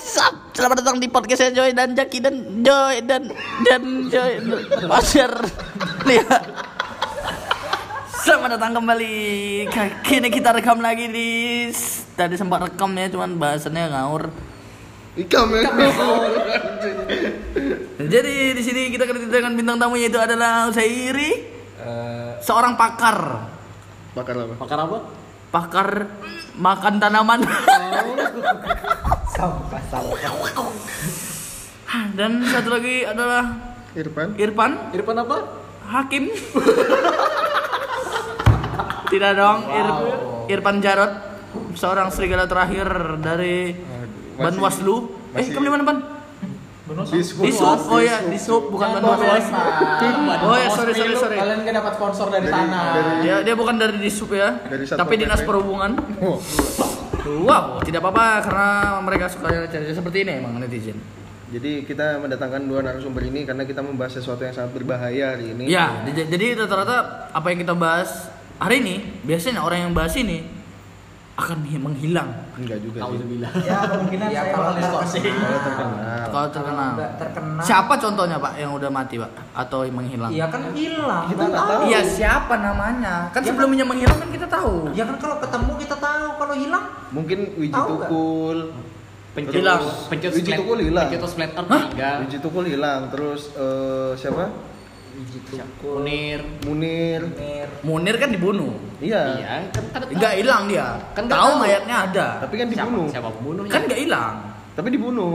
What's up? Selamat datang di podcastnya Joy dan Jaki dan Joy dan dan Joy Pasir Lihat Selamat datang kembali Kini kita rekam lagi di Tadi sempat rekam ya cuman bahasannya ngawur Ikam ya. Jadi di sini kita kedatangan bintang tamu yaitu adalah Usairi Seorang pakar Bakar apa? Pakar apa? Pakar makan tanaman Dan satu lagi adalah Irfan. Irfan. Irfan apa? Hakim. Tidak dong Ir- Irfan Jarot Seorang serigala terakhir dari Masih- Banwaslu. Eh kamu di mana Ban? Di sub. Di sub, oh ya di sub. Bukan Banwaslu. Oh ya sorry sorry sorry. Kalian kan dapat sponsor dari, Dari- sana. dari- Dia dia bukan dari di sub ya Dari Tapi dinas perhubungan. Oh, Wow tidak apa-apa karena mereka suka cerita seperti ini emang netizen Jadi kita mendatangkan dua narasumber ini karena kita membahas sesuatu yang sangat berbahaya hari ini. Ya, j- jadi rata-rata apa yang kita bahas hari ini, biasanya orang yang bahas ini akan hi- menghilang Enggak juga sih. Alhamdulillah. Ya kemungkinan Ya, saya kalau terkenal. Kalau terkenal. kalau terkenal. Siapa contohnya pak yang udah mati pak atau yang menghilang? Iya kan hilang. Kita nggak tahu. Iya siapa namanya? Kan sebelumnya menghilang kan kita tahu. Ya kan kalau ketemu kita tahu, kalau hilang Mungkin Wiji Tahu nggak? Tukul. Pencet Hilang. pencet Wiji splat- Tukul hilang. Pencet splatter Hah? tiga. Wiji Tukul hilang. Terus eh, siapa? biji tukul, Munir. Munir. Munir kan dibunuh. Iya. Iya, kan kan Enggak hilang dia. Kan nggak tahu tahu. mayatnya ada. Tapi kan dibunuh. Siapa, siapa pembunuhnya? Kan nggak hilang. Tapi dibunuh.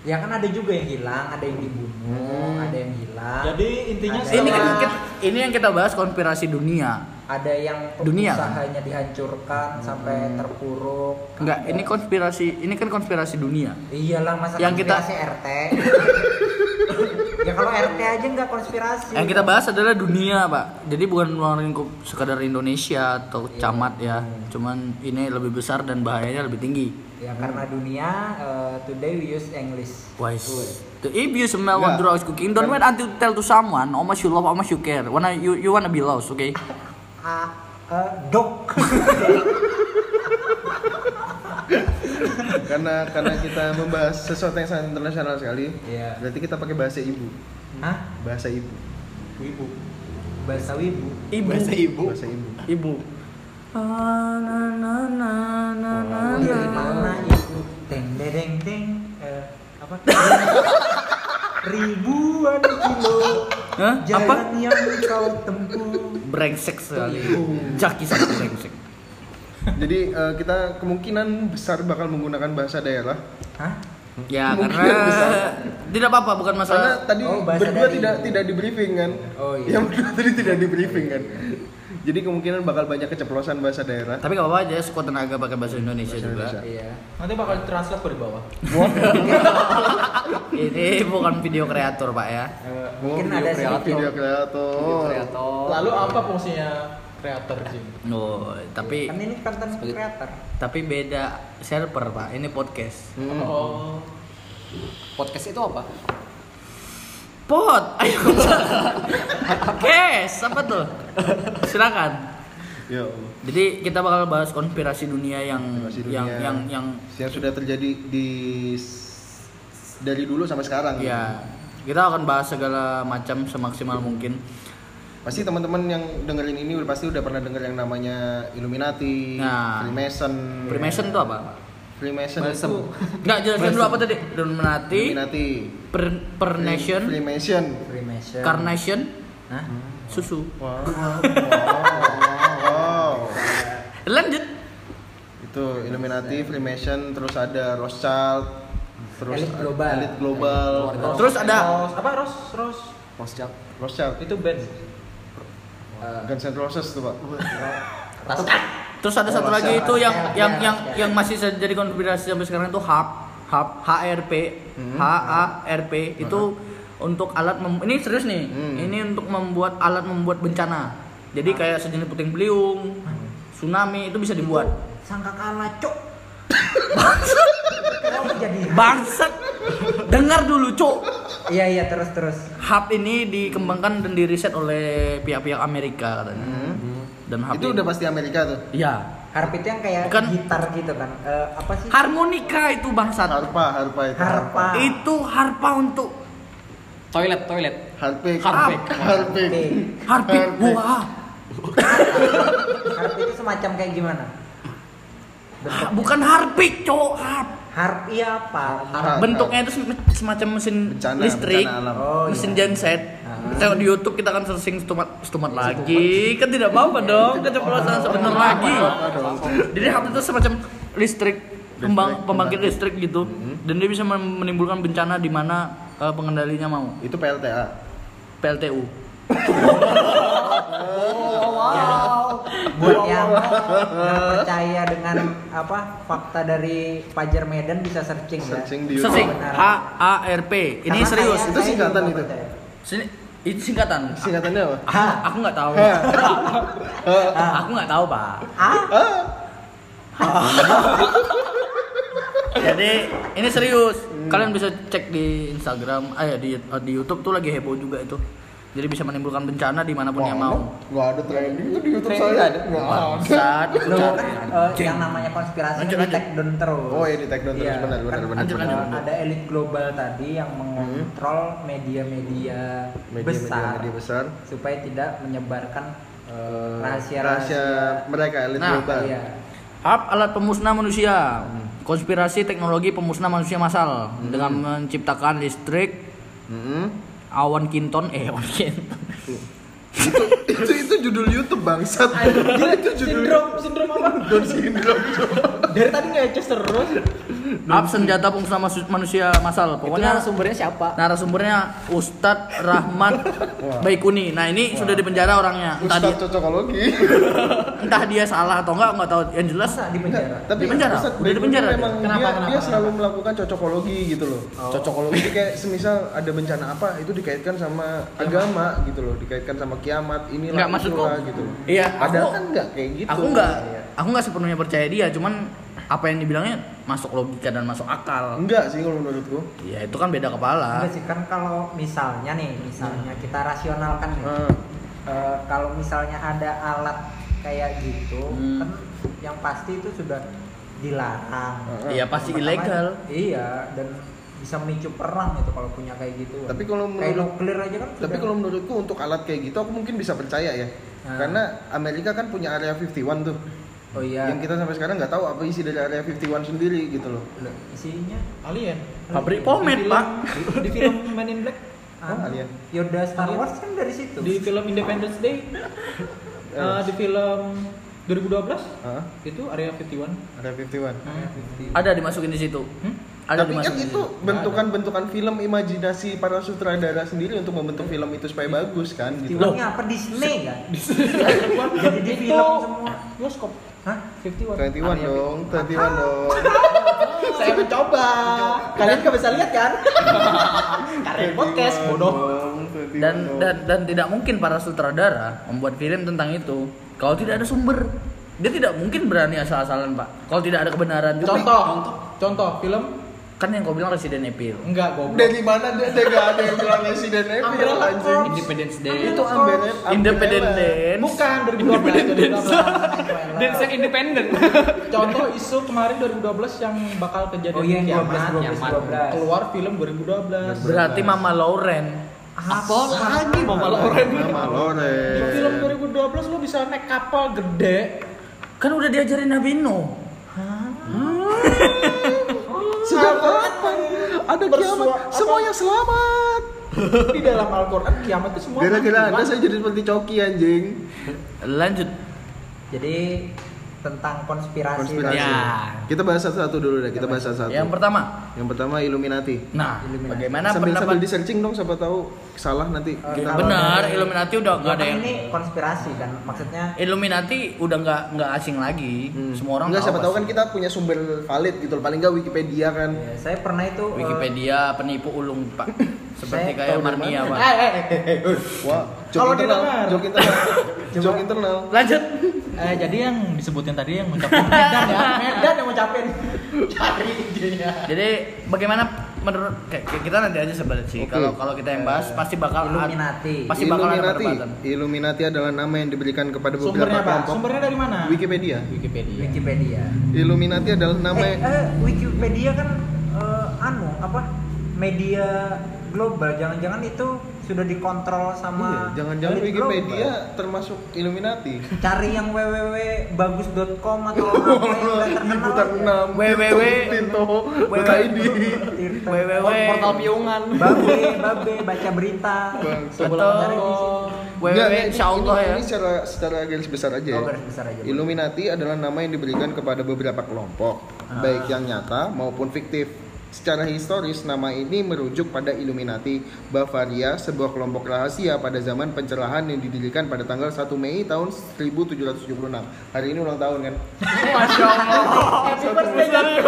Ya kan ada juga yang hilang, ada yang dibunuh, ada yang hilang. Jadi intinya Ada- Ini kan kita- ini yang kita bahas konspirasi dunia. ada yang Dunia, kan? usahanya dihancurkan sampai terpuruk. Enggak, ini konspirasi, ini kan konspirasi dunia. Iyalah masa Yang kita- konspirasi RT. kalau RT aja nggak konspirasi. Yang kita bahas adalah dunia, Pak. Jadi bukan ruang lingkup sekadar Indonesia atau camat ya. Cuman ini lebih besar dan bahayanya lebih tinggi. Ya karena dunia eh, today we use English. Wise. If you smell what Nggak. drugs cooking, don't wait until tell to someone how much you love, how much you care. Wanna you you wanna be lost, okay? Ah, eh, dok. karena karena kita membahas sesuatu yang sangat internasional sekali. Iya. Berarti kita pakai bahasa ibu. Hah? Bahasa ibu. Wibu. Bahasa wibu. Ibu. Bahasa ibu. Bahasa ibu. Ibu. Ah, na, na, na, na, na, Dari na. mana itu? Teng dedeng teng. Eh, apa? Ribuan kilo Hah? jalan Apa? yang kau tempuh. Brengsek sekali. Ibu. Jaki sangat brengsek. Jadi eh, kita kemungkinan besar bakal menggunakan bahasa daerah. Hah? Ya, Kemungkinan karena besar. tidak apa-apa, bukan Karena masalah. tadi Oh, bahasa berdua dari- tidak tidak di briefing kan. Oh, iya. Yang berdua tadi tidak di briefing kan. Jadi kemungkinan bakal banyak keceplosan bahasa daerah. Tapi gak apa-apa aja, sekuat tenaga pakai bahasa Indonesia Bahasa juga. Indonesia. Iya. Nanti bakal translate kok di bawah. Ini bukan video kreator, Pak ya. Eh, Oh, mungkin video ada kreator. video kreator. Video kreator. Lalu apa fungsinya kreator sini? Oh, tapi kan ini konten creator. tapi beda server, Pak. Ini podcast. Hmm. Oh. Podcast itu apa? Pot. Ayo. Kes, apa tuh? Silakan. Allah. Jadi kita bakal bahas konspirasi dunia yang Konspirasi dunia. yang yang yang yang sudah terjadi di dari dulu sampai sekarang. ya kita akan bahas segala macam semaksimal mungkin. Pasti teman-teman yang dengerin ini udah pasti udah pernah denger yang namanya Illuminati, Nah. Freemason. Freemason itu apa? Freemason itu Enggak jelaskan dulu apa tadi? Illuminati, Illuminati. per, per nation, Freemason. Freemason. carnation, Hah? susu. Wow. wow. wow. Lanjut. Itu Illuminati, Freemason, terus ada Rothschild, terus Elit global. Elit global. Terus ada Ros, apa Ros? Ros. Rothschild. Rothschild. Itu band. Eh, Guns N' Roses tuh, Pak. terus ada satu lagi itu yang Ya, yang ya, yang ya. yang masih jadi konspirasi sampai sekarang itu HAP, HAP, HRP, Hmm. HARP itu untuk alat mem- ini serius nih. Hmm. Ini untuk membuat alat membuat bencana. Jadi kayak sejenis puting beliung, tsunami itu bisa dibuat. sangka kalah, cok. Jadi? Bangsat. Dengar dulu, Cuk. Iya iya terus terus. Hub ini dikembangkan dan diriset oleh pihak-pihak Amerika katanya. dan harp Itu udah pasti Amerika tuh. ya Harp itu yang kayak Bukan. gitar gitu kan. Eh, apa sih? harmonika itu bangsat Harpa, harpa itu. Harpa. itu harpa untuk Toilet, toilet. Harpik. Harpik. Harpik. Oke. harpik Harpik. wah Harp itu semacam kayak gimana? Ah, bukan harpik cowok. Harp. Harp iya apa? Harp. bentuknya itu sem- semacam mesin Bencana, listrik bencana alam. Oh, mesin iya. genset. Ah. Tengok di YouTube kita akan searching stumat stumat lagi. Kan tidak apa-apa dong keceplosan sebentar lagi. jadi harp itu semacam listrik pembang, pembangkit listrik gitu. Dan dia bisa men- menimbulkan bencana di mana eh, pengendalinya mau. Itu PLTA. PLTU Buat yang percaya dengan apa fakta dari Fajar Medan bisa searching, Searching ya. di searching. H A R P. Ini Karena serius. saya- Itu singkatan itu? Sini, itu singkatan. Singkatannya apa? aku, aku nggak tahu. Aku nggak tahu pak. Ah, Jadi ini serius. Kalian bisa cek di Instagram, eh di di YouTube tuh lagi heboh juga itu. Jadi bisa menimbulkan bencana di mana pun yang mau. Nggak ada trending itu di YouTube Trending saya. nggak ada? Nggak ada. Bangsat, Lu, eh, yang namanya konspirasi Lanjut, di lanjut. take down terus. Oh, iya, di take down terus. Benar, benar, kan benar, Lanjut, ada- lanjut. Ada elit global tadi yang mengontrol media-media Media-media besar, media besar. supaya tidak menyebarkan Eh, Rahasia- rahasia rahasia. mereka elit Nah, global. Iya. Harp alat pemusnah manusia. Konspirasi teknologi pemusnah manusia massal dengan menciptakan listrik Mm-mm. Awan kinton eh awan kinton. itu itu itu judul YouTube bangsat. Gila itu judul Sindrom, sindrom apa? Down syndrome. Dari tadi ngeces terus. Harp senjata pemusnah masu- manusia massal. Itu Pokoknya sumbernya siapa? narasumbernya Ustadz Rahmat Baikuni. Nah ini sudah dipenjara orangnya. Entah dia, Ustaz cocokologi. entah dia salah atau enggak nggak tahu. Yang jelas di penjara? Di penjara? Udah di penjara dia? Memang Kenapa, dia, kenapa, dia selalu kenapa? melakukan cocokologi gitu loh. Cocokologi itu kayak semisal ada bencana apa itu dikaitkan sama agama gitu loh, dikaitkan sama kiamat inilah Enggak maksudku. itulah gitu. Iya, aku kan enggak kayak gitu. aku nggak aku nggak sepenuhnya percaya dia. Cuman apa yang dibilangnya masuk logika dan masuk akal. Enggak sih kalau menurutku. Ya itu kan beda kepala. Enggak sih kan kalau misalnya nih, misalnya kita rasionalkan nih. Hmm. Eh, kalau misalnya ada alat kayak gitu, Hmm. kan yang pasti itu sudah dilarang. Heeh. Iya pasti Pertama, ilegal. Iya, dan bisa memicu perang itu kalau punya kayak gitu. Tapi kalau kayak menurut- nuklir aja kan Tapi sudah- kalau menurutku untuk alat kayak gitu aku mungkin bisa percaya ya. Nah. Karena Amerika kan punya area 51 tuh. Oh iya, Yang kita sampai sekarang nggak tahu apa isi dari area 51 sendiri gitu loh. Loh, isinya Alien. Pabrik pomade, Pak. Di, di film Men in Black. Oh, alien. Yoda Star Alien. Wars kan dari situ. Di film Independence Day. eh, di film 2012 Hah? itu area 51. Area 51. Ada dimasukin di situ. Hmm? Ada Tapi kan itu bentukan-bentukan film imajinasi para sutradara sendiri untuk membentuk film itu supaya bagus kan gitu. Filmnya apa Disney kan? Jadi di film semua. bioskop. Hah? 51. 21 Area dong, 21 dong. Saya mencoba. Kalian gak bisa lihat kan? Karena podcast 21 bodoh. dong, 21 Dan dan dan tidak mungkin para sutradara membuat film tentang itu kalau tidak ada sumber. Dia tidak mungkin berani asal-asalan, Pak. Kalau tidak ada kebenaran juga. Contoh, contoh film Kan yang kau bilang Resident Evil. enggak goblok. dari mana dia dia gak ada yang bilang Resident Evil anjing. Independence Day. Itu Umbrella. Dance. Bukan 2012. Dance yang independen. Contoh isu kemarin 2012 yang bakal kejadian Oh iya, yang kiamat. 12 12 Kiamat. 12. Keluar film 2012. Berarti Mama Lauren. Apa lagi Mama Lauren? Mama Loren. Di film 2012 lu bisa naik kapal gede. Kan udah diajarin Nabi Nuh. Kapan ada kiamat? Semuanya selamat. Di dalam Al-Qur'an kiamat itu semua Gara-gara mati, anda saya jadi seperti coki anjing. Lanjut. Jadi tentang konspirasi. Konspirasi. Ya. Kita bahas satu-satu dulu deh. Kita bahas satu-satu. Yang pertama. Yang pertama Illuminati. Nah, Illuminati. bagaimana sambil pendapat sambil di searching dong siapa tahu salah nanti. Eh, kita Benar, dari- Illuminati udah nggak Ya ada kan yang ini konspirasi kan, maksudnya Illuminati udah nggak nggak asing lagi. Hmm. Semua orang Enggak siapa tahu kan kita punya sumber valid gitu. Paling enggak Wikipedia kan. ya, saya pernah itu Wikipedia penipu ulung pak, seperti kayak Marnia pak. Eh, eh, eh. Wah, Kalau internal, jok internal. jok internal. Lanjut. Eh, jadi yang disebutin tadi yang ngucapin Medan ya, Medan yang ngucapin. Cari idenya. Jadi bagaimana menurut kita nanti aja sebenarnya sih. Kalau kalau kita yang bahas pasti bakal ad- Illuminati. Pasti bakal ada Illuminati. perdebatan. Illuminati adalah nama yang diberikan kepada beberapa Sumbernya apa? kelompok. Sumbernya dari mana? Wikipedia. Wikipedia. Wikipedia. Illuminati adalah nama eh, yang eh, Wikipedia kan eh, anu apa media global jangan-jangan itu sudah dikontrol Iya, sama jangan-jangan elit Wikipedia global. termasuk Illuminati. cari yang www.bagus.com atau apa yang udah terkenal Liputan aja. 6 www. Www Portal piungan. babe babe baca berita atau www ini- insya Allah ini, ya. Ini secara secara garis besar aja. Oh, ya. garis besar aja. Illuminati adalah nama yang diberikan kepada beberapa kelompok, Ah. baik yang nyata maupun fiktif. Secara historis, nama ini merujuk pada Illuminati Bavaria, sebuah kelompok rahasia pada zaman pencerahan yang didirikan pada tanggal 1 Mei tahun 1776. Hari ini ulang tahun kan? Masya Allah. Happy birthday Jaki.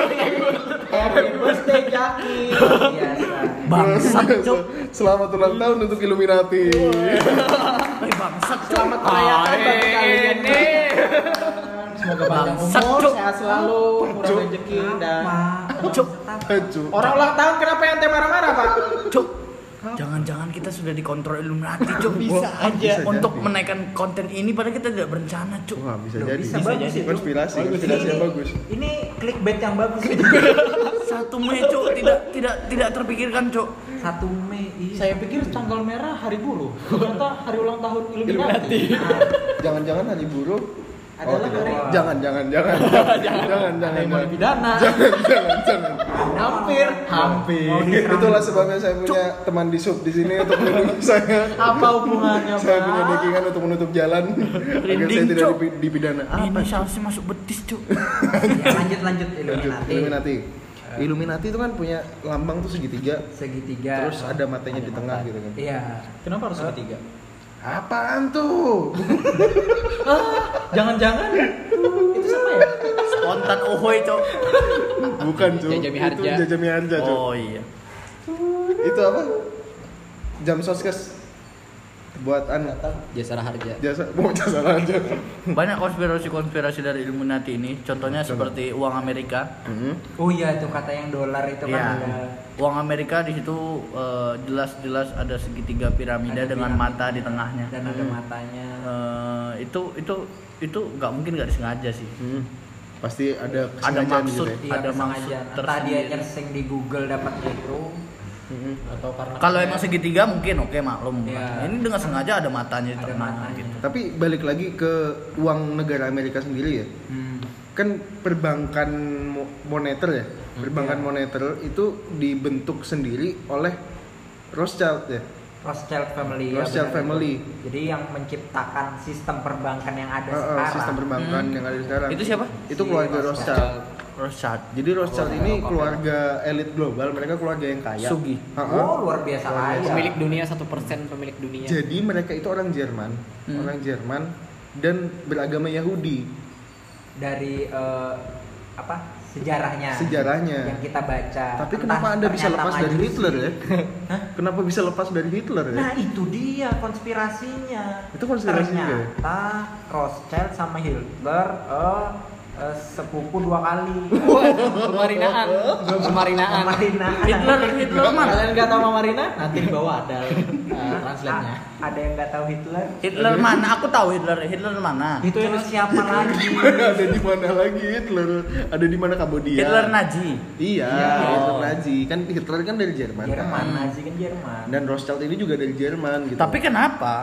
Happy birthday Jaki. biasa Bangsat cuk. Selamat ulang tahun untuk Illuminati. Bangsat. Selamat merayakan bagi kalian. Semoga panjang umur, Cuk. sehat selalu, murah rezeki dan Cuk. Hancur. orang ulang tahun kenapa yang marah-marah pak? Cuk. Jangan-jangan kita sudah dikontrol Illuminati, Cuk. Bisa aja. Untuk menaikkan konten ini padahal kita tidak berencana, Cuk. Wah, bisa Loh, jadi. bisa bagus jadi. Konspirasi, Bagus. konspirasi yang bagus. ini clickbait yang bagus. Satu Mei, Cuk. Tidak tidak tidak terpikirkan, Cuk. satu Mei iya. Saya pikir tanggal merah hari buruh, ternyata hari ulang tahun Illuminati. Jangan-jangan hari buruh oh, tidak. Jangan, jangan, jangan, jangan, jangan, yang mau jangan, dipidana. jangan, jangan, jangan. Hampir, hampir. Itulah sebabnya saya punya teman di sub di sini untuk melindungi saya. Apa hubungannya Saya Pak? punya backingan untuk menutup jalan agar saya tidak dipidana. Ini salsi masuk betis, Cuk. Lanjut lanjut Illuminati. Illuminati. Illuminati itu kan punya lambang tuh segitiga, Segitiga. terus ada matanya di tengah gitu kan. Iya. Kenapa harus ketiga? Apaan tuh? Jangan-jangan itu sama ya? Spontan ohoy, Cuk. Bukan tuh. Jajami Itu Harja. Jajami Harja, Cuk. Oh iya. Itu apa? Jam soskes buat anu Jasa harja. jasa mau jasa aja. Banyak konspirasi-konspirasi dari Illuminati ini. Contohnya seperti uang Amerika. Hmm. Oh iya tuh kata yang dolar itu Iya. kan ada Uang Amerika di situ eh, jelas-jelas ada segitiga piramida Ada dengan piramida. mata di tengahnya. dan ada matanya. Eh, itu itu itu nggak mungkin nggak disengaja sih. Hmm. Pasti ada Ada maksud. gitu ya. Iya, ada maksud Entah dia tersendiri. nyersing di Google dapat itu. Hmm. Atau karena Kalau emang segitiga mungkin oke maklum. Iya. Ini dengan sengaja ada matanya di Ada tengah matanya. gitu. Tapi balik lagi ke uang negara Amerika sendiri ya. Hmm. Kan perbankan mo- moneter ya. Perbankan Iya. moneter itu dibentuk sendiri oleh Rothschild ya. Rothschild family. ya, Rothschild benar family. Jadi yang menciptakan sistem perbankan yang ada Uh, uh, sekarang. sistem perbankan yang ada sekarang. Itu siapa? Itu Si keluarga Rothschild. Rothschild. Rothschild. Jadi Rothschild ini keluarga elit global, mereka keluarga yang kaya. Sugi. Uh-uh. Oh luar biasa kaya. Pemilik dunia satu persen pemilik dunia. Jadi mereka itu orang Jerman, Hmm. orang Jerman dan beragama Yahudi. Dari eh, apa sejarahnya? Sejarahnya. Yang kita baca. Tapi Entah kenapa Anda bisa lepas dari majusi. Hitler ya? Kenapa bisa lepas dari Hitler ya? Nah itu dia konspirasinya. Itu konspirasinya ya? Ternyata Rothschild sama Hitler eh, eh, sepupu dua kali. Pemarinaan. Pemarinaan. Marina. Hitler Hitler mana? Kalian nggak tahu Marina? Nanti di bawah ada uh, translate-nya. Ada yang nggak tahu Hitler? Hitler mana? Aku tahu Hitler. Hitler mana? Itu yang Terus siapa lagi? ada di mana lagi Hitler? Ada di mana Kambodia? Hitler Nazi. Iya, Iya. Hitler Nazi. Kan Hitler kan dari Jerman. Jerman, kan? Nazi kan Jerman. Dan Rothschild ini juga dari Jerman gitu. Tapi kenapa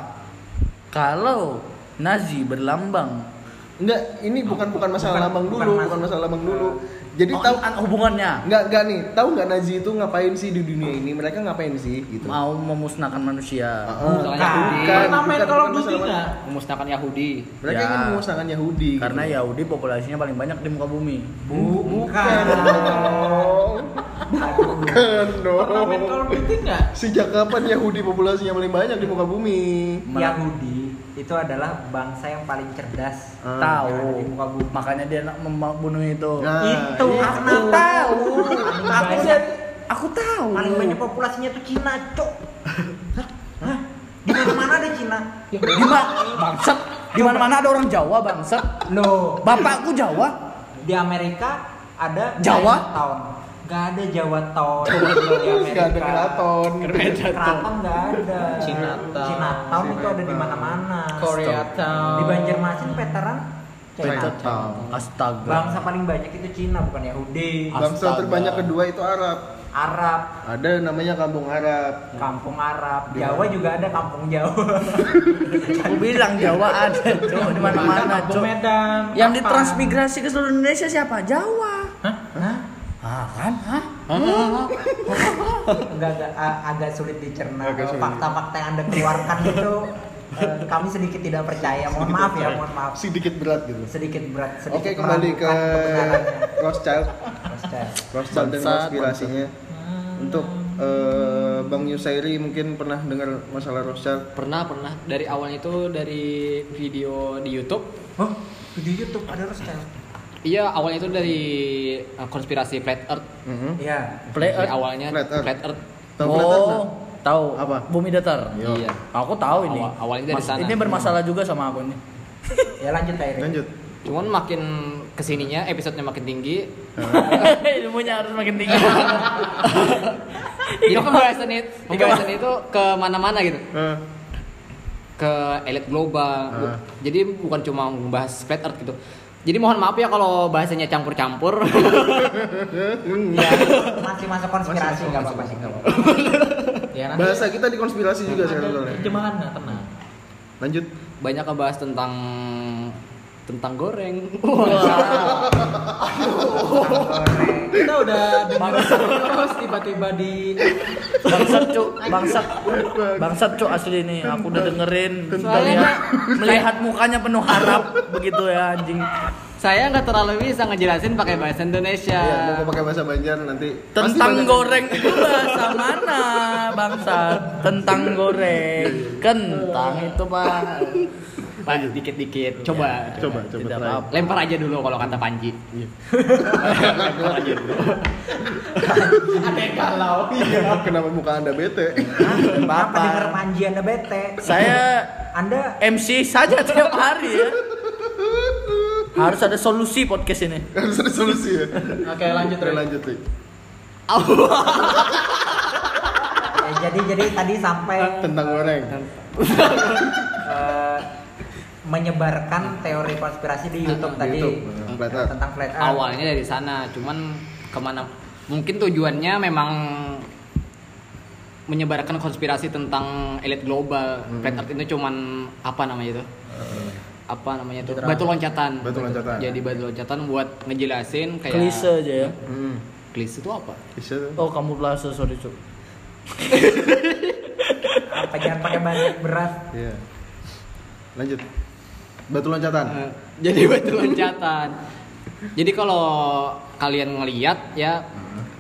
kalau Nazi berlambang enggak, ini bukan bukan masalah Bukan- lambang bukan dulu, mas- bukan masalah lambang dulu. Jadi Oh, tahu an- hubungannya Enggak, enggak nih. Tahu nggak Nazi itu ngapain sih di dunia ini? Mereka ngapain sih gitu? mau memusnahkan manusia. Heeh. Bukan, Bukan, Pernah main bukan, bukan masalah- nggak? Memusnahkan Yahudi. Mereka Ya. ingin memusnahkan Yahudi. Karena gitu. Yahudi populasinya paling banyak di muka bumi. Bu, bukan bukan. dong. Bukan nggak? Sejak kapan Yahudi populasinya paling banyak di muka bumi? Yahudi itu adalah bangsa yang paling cerdas. Ah. tahu. di muka bumi. Makanya dia nak membunuh itu. Nah, itu iya. aku tahu. Aku banyak, aku tahu. paling banyak populasinya tuh Cina, cok. Hah? Di mana-mana ada Cina. Di mana? Bangsat. Di mana-mana ada orang Jawa, bangsat. Loh, Bapakku Jawa. di Amerika ada Jawa? tahun. Nggak ada Jawa Town. Nggak ada keraton. Keraton nggak ada. Chinatown. Chinatown itu ada di mana-mana. Koreatown. Di Banjarmasin veteran Chinatown. Astaga. Bangsa paling banyak itu Cina bukan Yahudi. Bangsa Astaga. terbanyak kedua itu Arab. Arab, Ada namanya kampung Arab. kampung Arab. Jawa juga ada kampung Jawa. Aku bilang Jawa ada, Cok, di mana-mana. Medan. Yang Apa? ditransmigrasi ke seluruh Indonesia siapa? Jawa. Hah? Hah? Ah, kan? Hah? Enggak agak, sulit dicerna. Fakta-fakta yang Anda keluarkan itu eh, kami sedikit tidak percaya. Mohon maaf ya, mohon maaf. Sedikit berat gitu. Sedikit berat, sedikit Oke kembali ke. Rothschild. Rothschild. Rothschild dan Bangsat, konspirasinya. Untuk eh, Bang Yusairi mungkin pernah dengar masalah Rothschild? Pernah pernah dari awalnya itu dari video di YouTube. Oh, di YouTube ada Rothschild. Iya awalnya itu dari uh, konspirasi flat earth. Mhm. Iya. Play Dari Earth. awalnya Flat Earth. flat earth. Tahu Flat Earth? Oh, tahu. Apa? Bumi datar. Iya. Aku tahu ini. Awal- awalnya dari Mas- sana. Ini bermasalah juga sama aku nih. Ya lanjut Pak Eri. Lanjut. Cuman makin ke sininya episodenya makin tinggi. Ilmunya harus makin tinggi. Jadi pembahasan itu, pembahasan itu ke mana-mana gitu. Eh, Ke elit global. Jadi bukan cuma membahas flat earth gitu. Jadi mohon maaf ya kalau bahasanya campur-campur. Ya, masih masuk konspirasi nggak apa-apa sih apa-apa. Ya, nanti bahasa kita di konspirasi juga sekarang terjemahan nggak tenang. Lanjut. Banyak ngebahas tentang tentang goreng. Goreng. Kita udah dengar terus tiba-tiba di Bangsat cuk, bangsat, bangsat cuk asli nih. Aku udah dengerin, Soalnya melihat, melihat mukanya penuh harap begitu ya anjing. Saya nggak terlalu bisa ngejelasin pakai bahasa Indonesia. Iya, mau pakai bahasa Banjar nanti. Tentang banyak- goreng itu bahasa mana bangsat? Tentang goreng, kentang itu pak. Pak, dikit-dikit. Coba. Coba, coba. Tidak try. apa-apa. Lempar aja dulu kalau kata Panji. Lempar aja dulu. ada yang galau. Iya, kenapa muka anda bete? Kenapa denger Panji Anda bete? Saya Anda MC saja tiap hari ya. Harus ada solusi podcast ini. Harus ada solusi ya. Oke, lanjut Oke, lanjut Rik. eh, jadi jadi tadi sampai Tentang goreng. eh, menyebarkan teori konspirasi di YouTube Di tadi YouTube, eh, flat earth. tentang flat earth. Awalnya dari sana, cuman ke mana? Mungkin tujuannya memang menyebarkan konspirasi tentang elit global. Hmm. Flat Earth itu cuman apa namanya itu? Apa namanya itu? Batu loncatan. Batu loncatan. Jadi batu loncatan buat ngejelasin kayak Klise aja ya. Hmm. Klise itu apa? Tuh. Oh kamu pelase sorry cuk. Apa jangan pakai banyak berat. Iya. Lanjut. Batu loncatan. Eh, jadi batu loncatan. Jadi kalau kalian ngeliat ya,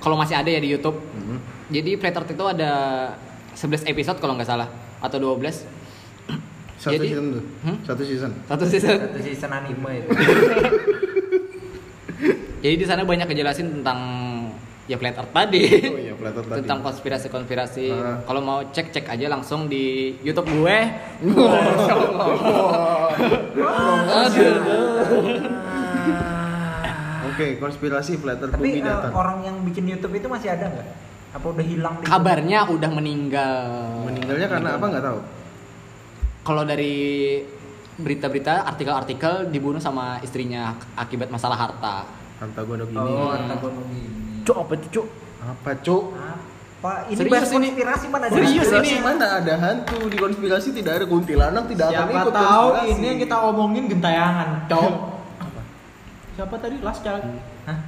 kalau masih ada ya di YouTube. Mhm. Jadi Earth itu ada 11 episode kalau nggak salah atau 12 Satu Jadi- season tuh. Hmm? Satu season. satu season. Satu season anime itu. Jadi di sana banyak kejelasin tentang ya Flat Earth tadi. Oh iya, flat earth tadi. tentang konspirasi-konspirasi. Ah. Kalau mau cek cek aja langsung di YouTube gue. Oke, konspirasi flat earth Tapi bumi datar. orang yang bikin YouTube itu masih ada nggak? Apa udah hilang? di- Kabarnya udah meninggal. Meninggalnya karena apa nggak tahu. Kalau dari berita-berita, artikel-artikel dibunuh sama istrinya akibat masalah harta. Harta gondok ini. Oh, antagonis. Cuk apa itu cuk? Apa, Cuk? Apa? Ini Serius ini? konspirasi mana ada? Serius Konspirasi ini? mana ada hantu di konspirasi tidak ada kuntilanak tidak akan Siapa ikut tahu konspirasi. ini yang kita omongin gentayangan, cok. Siapa tadi? Last Child. Hah?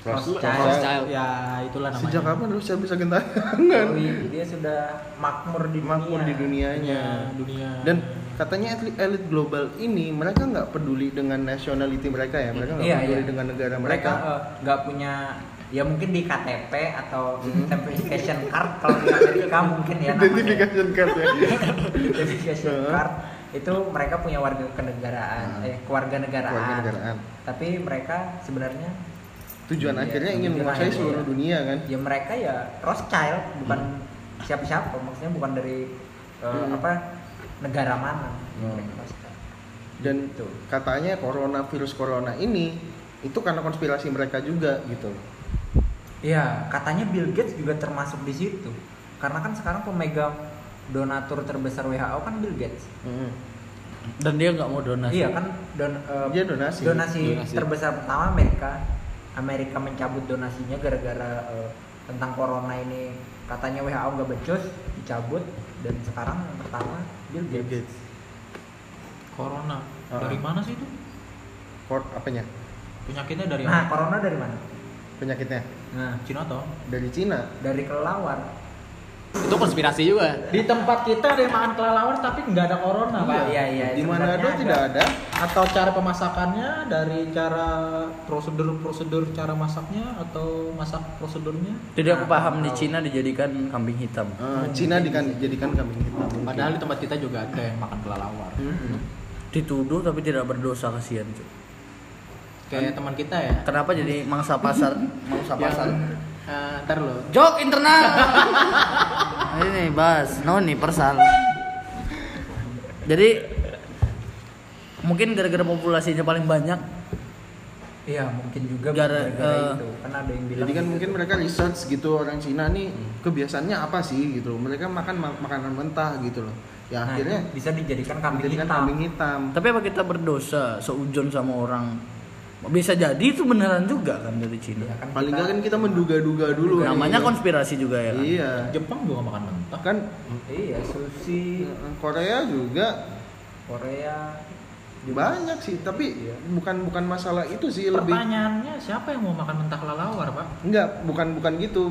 Rothschild. Rothschild. Ya, itulah namanya. Sejak kapan Rusia bisa gentayangan? Oh, iya, dia sudah makmur di dunia. Makmur di dunianya. Ya, dunia. Dan katanya elit, elit global ini mereka nggak peduli dengan nationality mereka ya, mereka nggak Iya, peduli iya. dengan negara mereka mereka. eh, nggak punya ya mungkin di KTP atau identification card kalau di Amerika mungkin ya namanya. Identification card ya. identification Heeh. card itu mereka punya warga kenegaraan Ah. eh keluarga negaraan. Kewarganegaraan. tapi mereka sebenarnya Tujuan Iya, akhirnya ingin menguasai seluruh ya. dunia kan. ya mereka ya Rothschild bukan siapa-siapa maksudnya bukan dari eh, Hmm. apa negara mana Hmm. mereka Rothschild. Dan Gitu. katanya corona virus corona ini itu karena konspirasi mereka juga gitu. Iya, katanya Bill Gates juga termasuk di situ. Karena kan sekarang pemegang donatur terbesar WHO kan Bill Gates. Mm. Dan dia nggak mau donasi. Iya kan don, eh, Dia donasi. donasi Donasi. terbesar pertama Amerika. Amerika mencabut donasinya gara-gara eh, tentang corona ini katanya WHO nggak becus dicabut dan sekarang yang pertama Bill Bill Gates. Gates. Corona. Ah. Dari mana sih itu? For apanya? Penyakitnya dari Nah, mana? corona dari mana? Penyakitnya Nah, Cina toh. dari Cina. dari kelelawar. Itu konspirasi juga. Di tempat kita ada yang makan kelelawar tapi nggak ada corona, Pak. Iya, iya. Di mana ada tidak ada. Atau cara pemasakannya dari cara prosedur-prosedur cara masaknya atau masak prosedurnya? Jadi aku paham di Cina dijadikan kambing hitam. Ah, Cina dikan, jadikan kambing hitam. mungkin. Padahal di tempat kita juga ada yang makan kelelawar. Mm-mm. Dituduh tapi tidak berdosa kasihan cuy. Kayak teman kita ya. Kenapa jadi mangsa pasar? Mangsa pasar. Eh, ntar lo. Jok internal. ini bahas noni persal. Jadi mungkin gara-gara populasinya paling banyak Iya, mungkin juga Gara- gara-gara eh, itu. Kan ada yang bilang Jadi kan gitu. mungkin mereka research gitu orang Cina nih kebiasaannya apa sih gitu. Mereka makan ma- makanan mentah gitu loh. Ya Nah, akhirnya bisa dijadikan kambing dijadikan hitam. kambing hitam. Tapi apa kita berdosa seujon sama orang? Bisa jadi itu beneran juga kan dari Cina. Iya, kan Paling kita- nggak kan kita menduga-duga dulu. Namanya Iya. konspirasi juga ya kan. Iya. Jepang juga makan mentah. Kan Iya, sushi Korea juga Korea banyak sih, tapi Iya. bukan bukan masalah itu sih lebih Pertanyaannya siapa yang mau makan mentah kelelawar, Pak? enggak, bukan bukan gitu.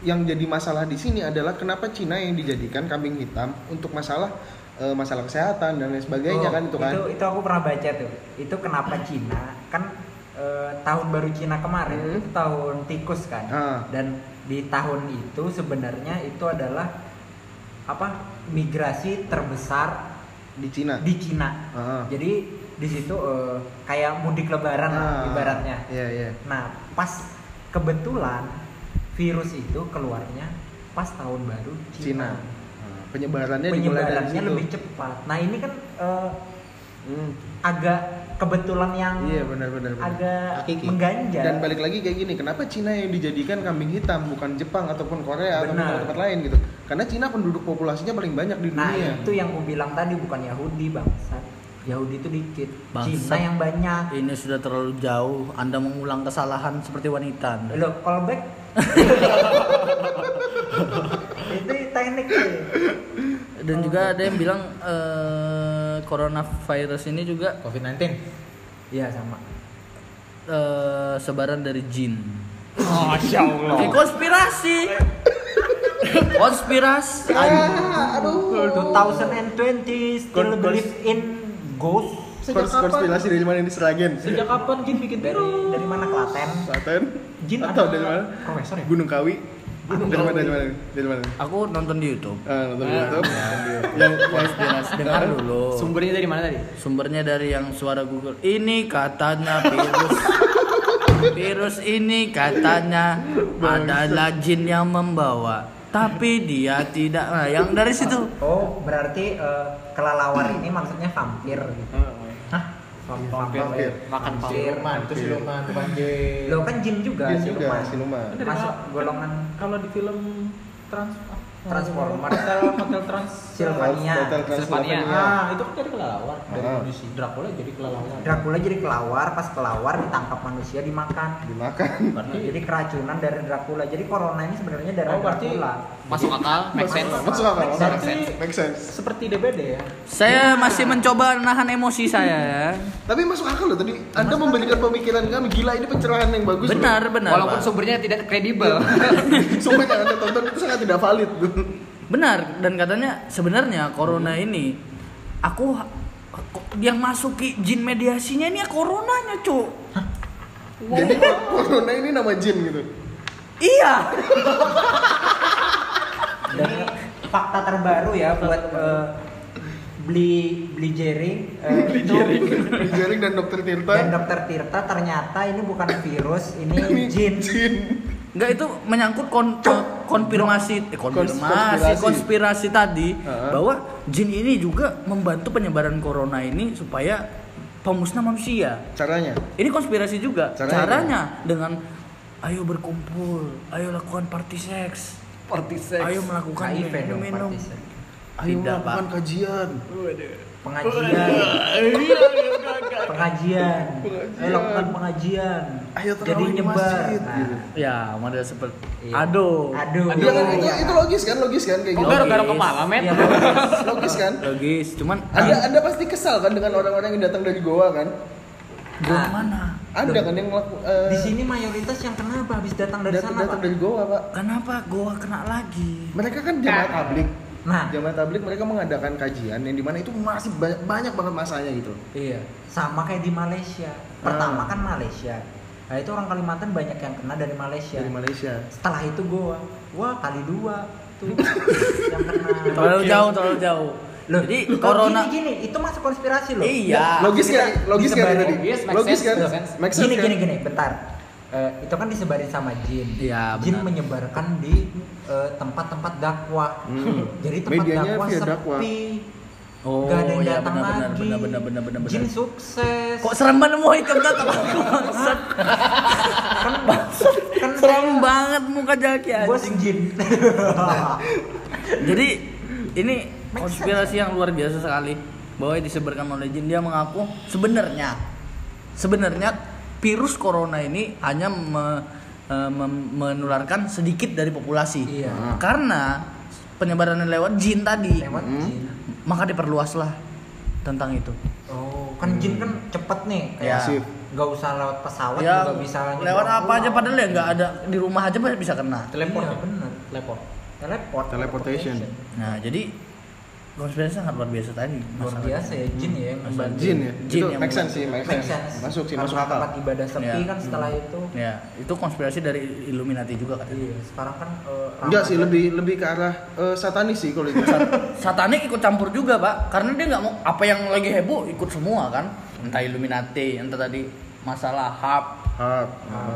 Yang jadi masalah di sini adalah kenapa Cina yang dijadikan kambing hitam untuk masalah eh, masalah kesehatan dan lain sebagainya Oh, kan itu kan. Itu, itu aku pernah baca tuh. Itu kenapa Cina kan eh, tahun baru Cina kemarin Hmm. itu tahun tikus kan. Ah. Dan di tahun itu sebenarnya itu adalah apa? migrasi terbesar Di Cina. di Cina. Ah. Jadi di situ eh, kayak mudik lebaran lah Ah, ibaratnya. Iya, iya. Nah, pas kebetulan virus itu keluarnya pas tahun baru Cina. Cina. Penyebarannya dimulai dari Penyebarannya situ. lebih cepat. Nah, ini kan eh, Hmm. agak kebetulan yang Iya, benar-benar. benar. agak Hakiki. mengganjal. Dan balik lagi kayak gini, kenapa Cina yang dijadikan kambing hitam bukan Jepang ataupun Korea ataupun Benar. tempat lain gitu? Karena Cina penduduk populasinya paling banyak di Nah, dunia. itu yang aku bilang tadi bukan Yahudi, bangsa. Yahudi itu dikit. Cina yang banyak. Ini sudah terlalu jauh. Anda mengulang kesalahan seperti wanita. Anda. Lo callback. itu teknik tuh. Dan juga ada yang bilang eh, coronavirus ini juga COVID-19. Iya sama. eh, sebaran dari jin. Masya Allah. Eh, konspirasi. konspirasi. Ah, aduh. 2020 still Kon- believe in ghost Sejak Kons- kapan? konspirasi dari mana ini Seragen? Sejak kapan Jin bikin dari dari mana Klaten? Klaten? Jin Atau dari mana? Profesor ya? Gunung Kawi? Dari mana? Dari mana? Dari mana? Aku nonton di YouTube. Ah, nonton di Ah, YouTube. ya. Yang Konspirasi dengar dulu. Sumbernya dari mana tadi? Sumbernya dari yang suara Google. Ini katanya virus. virus ini katanya adalah jin yang membawa. Tapi dia tidak. Nah, yang dari situ. Oh, berarti eh, kelelawar ini maksudnya vampir gitu. Hah? Vam- Vampir. Makan Vampir. Siluman, itu siluman, bukan jin. Lo kan jin juga, Jin juga, siluman. siluman. Masuk golongan Kalau di film Trans Transformer. Hotel Hotel Trans Sylvania. Transylvania. Ah, itu kan dari kelelawar, dari Ah. manusia. Dracula jadi kelelawar. Dracula jadi kelawar, pas kelawar ditangkap manusia dimakan. Dimakan. Berarti Jadi keracunan dari Dracula. Jadi corona ini sebenarnya dari Oh, berarti- Dracula. Masuk akal, make sense. Masuk akal, akal. Berarti- Make sense. seperti DBD ya. Saya masih mencoba nahan emosi saya ya. Tapi masuk akal loh tadi. Anda memberikan pemikiran kami gila ini pencerahan yang bagus. loh. Benar, benar. Walaupun Pak. sumbernya tidak kredibel. Sumber yang Anda tonton itu sangat tidak valid. Benar dan katanya sebenarnya corona ini aku yang masuki jin mediasinya ini ya coronanya, Cuk. Jadi corona ini nama jin gitu. Iya. Dan fakta terbaru ya buat eh, beli beli jering eh, itu Jaring dan dokter Tirta. dan dokter Tirta ternyata ini bukan virus, ini jin. Jin. Enggak itu menyangkut kon- konfirmasi eh, konfirmasi Konspirasi. konspirasi tadi Heeh. bahwa jin ini juga membantu penyebaran corona ini supaya pemusnah manusia. Caranya. Ini konspirasi juga. Caranya Caranya, dengan ayo berkumpul, ayo lakukan party seks, Party sex. ayo melakukan HIV dong party sex. Ayo Tidak, melakukan Pak. kajian. pengajian Iya, pengajian ayo lakukan pengajian Ayo jadi di nyebar Nah. Ya, model seperti Iya. aduh. aduh Iya kan itu, itu logis kan, logis kan kayak Kok gitu. garuk-garuk kepala, met? Iya, Logis kan? Logis, cuman Anda Anda pasti kesal kan dengan orang-orang yang datang dari Goa kan? gua Nah. mana? Ada kan yang ngelaku, eh, di sini mayoritas yang kenapa habis datang dari datang, sana datang pak dari Goa pak. Kenapa gua kena lagi? Mereka kan jamaah tablik. nah Jamaah tablik mereka mengadakan kajian yang di mana itu masih banyak, banyak banget masanya gitu. iya sama kayak di Malaysia pertama Ah. kan Malaysia nah itu orang Kalimantan banyak yang kena dari Malaysia Dari Malaysia. setelah itu gua wah kali dua tuh yang kena Terlalu jauh, terlalu jauh. Loh, Jadi loh, corona gini, gini, itu masuk konspirasi loh. Iya. Logis kan? Logis kan disebarin- tadi? Logis kan? Gini, gini, gini, bentar. Eh, itu kan disebarin sama jin. Iya, Jin benar. menyebarkan di eh, tempat-tempat dakwah. Hmm. Jadi tempat Medianya dakwah sepi. dakwah. Oh, Gak ada yang iya, datang benar, lagi. benar, benar, benar, benar, Jin benar. sukses. Kok serem banget mau hitam datang bangsat. kan, kan Serem banget muka Jaki Bos anjing. jin. Jadi ini konspirasi yang luar biasa sekali bahwa disebarkan oleh jin dia mengaku sebenarnya sebenarnya virus corona ini hanya me- eh, mem- menularkan sedikit dari populasi Iya. karena penyebarannya lewat jin tadi Lewat Hmm. jin. maka diperluaslah tentang itu Oh, kan jin kan cepet nih. Ya. Masif. Gak usah lewat pesawat ya juga bisa lewat apa aja pulau. padahal ya nggak ada di rumah aja bisa kena Teleport. Iya, bener. Teleport. Teleport. Teleportation. nah jadi konspirasi sangat luar biasa tadi Luar biasa ya jin ya yang membantu. Jin ya? Jin itu yang make sense sih, make sense. sense. Masuk sih, masuk akal. tempat ibadah sepi Iya. kan setelah itu. ya itu konspirasi dari Illuminati juga kan Iya, sekarang kan eh, Enggak sih, Ramadan. lebih lebih ke arah eh, satanis sih kalau itu. satanik ikut campur juga pak karena dia nggak mau apa yang lagi heboh ikut semua kan entah Illuminati entah tadi masalah hub Hap.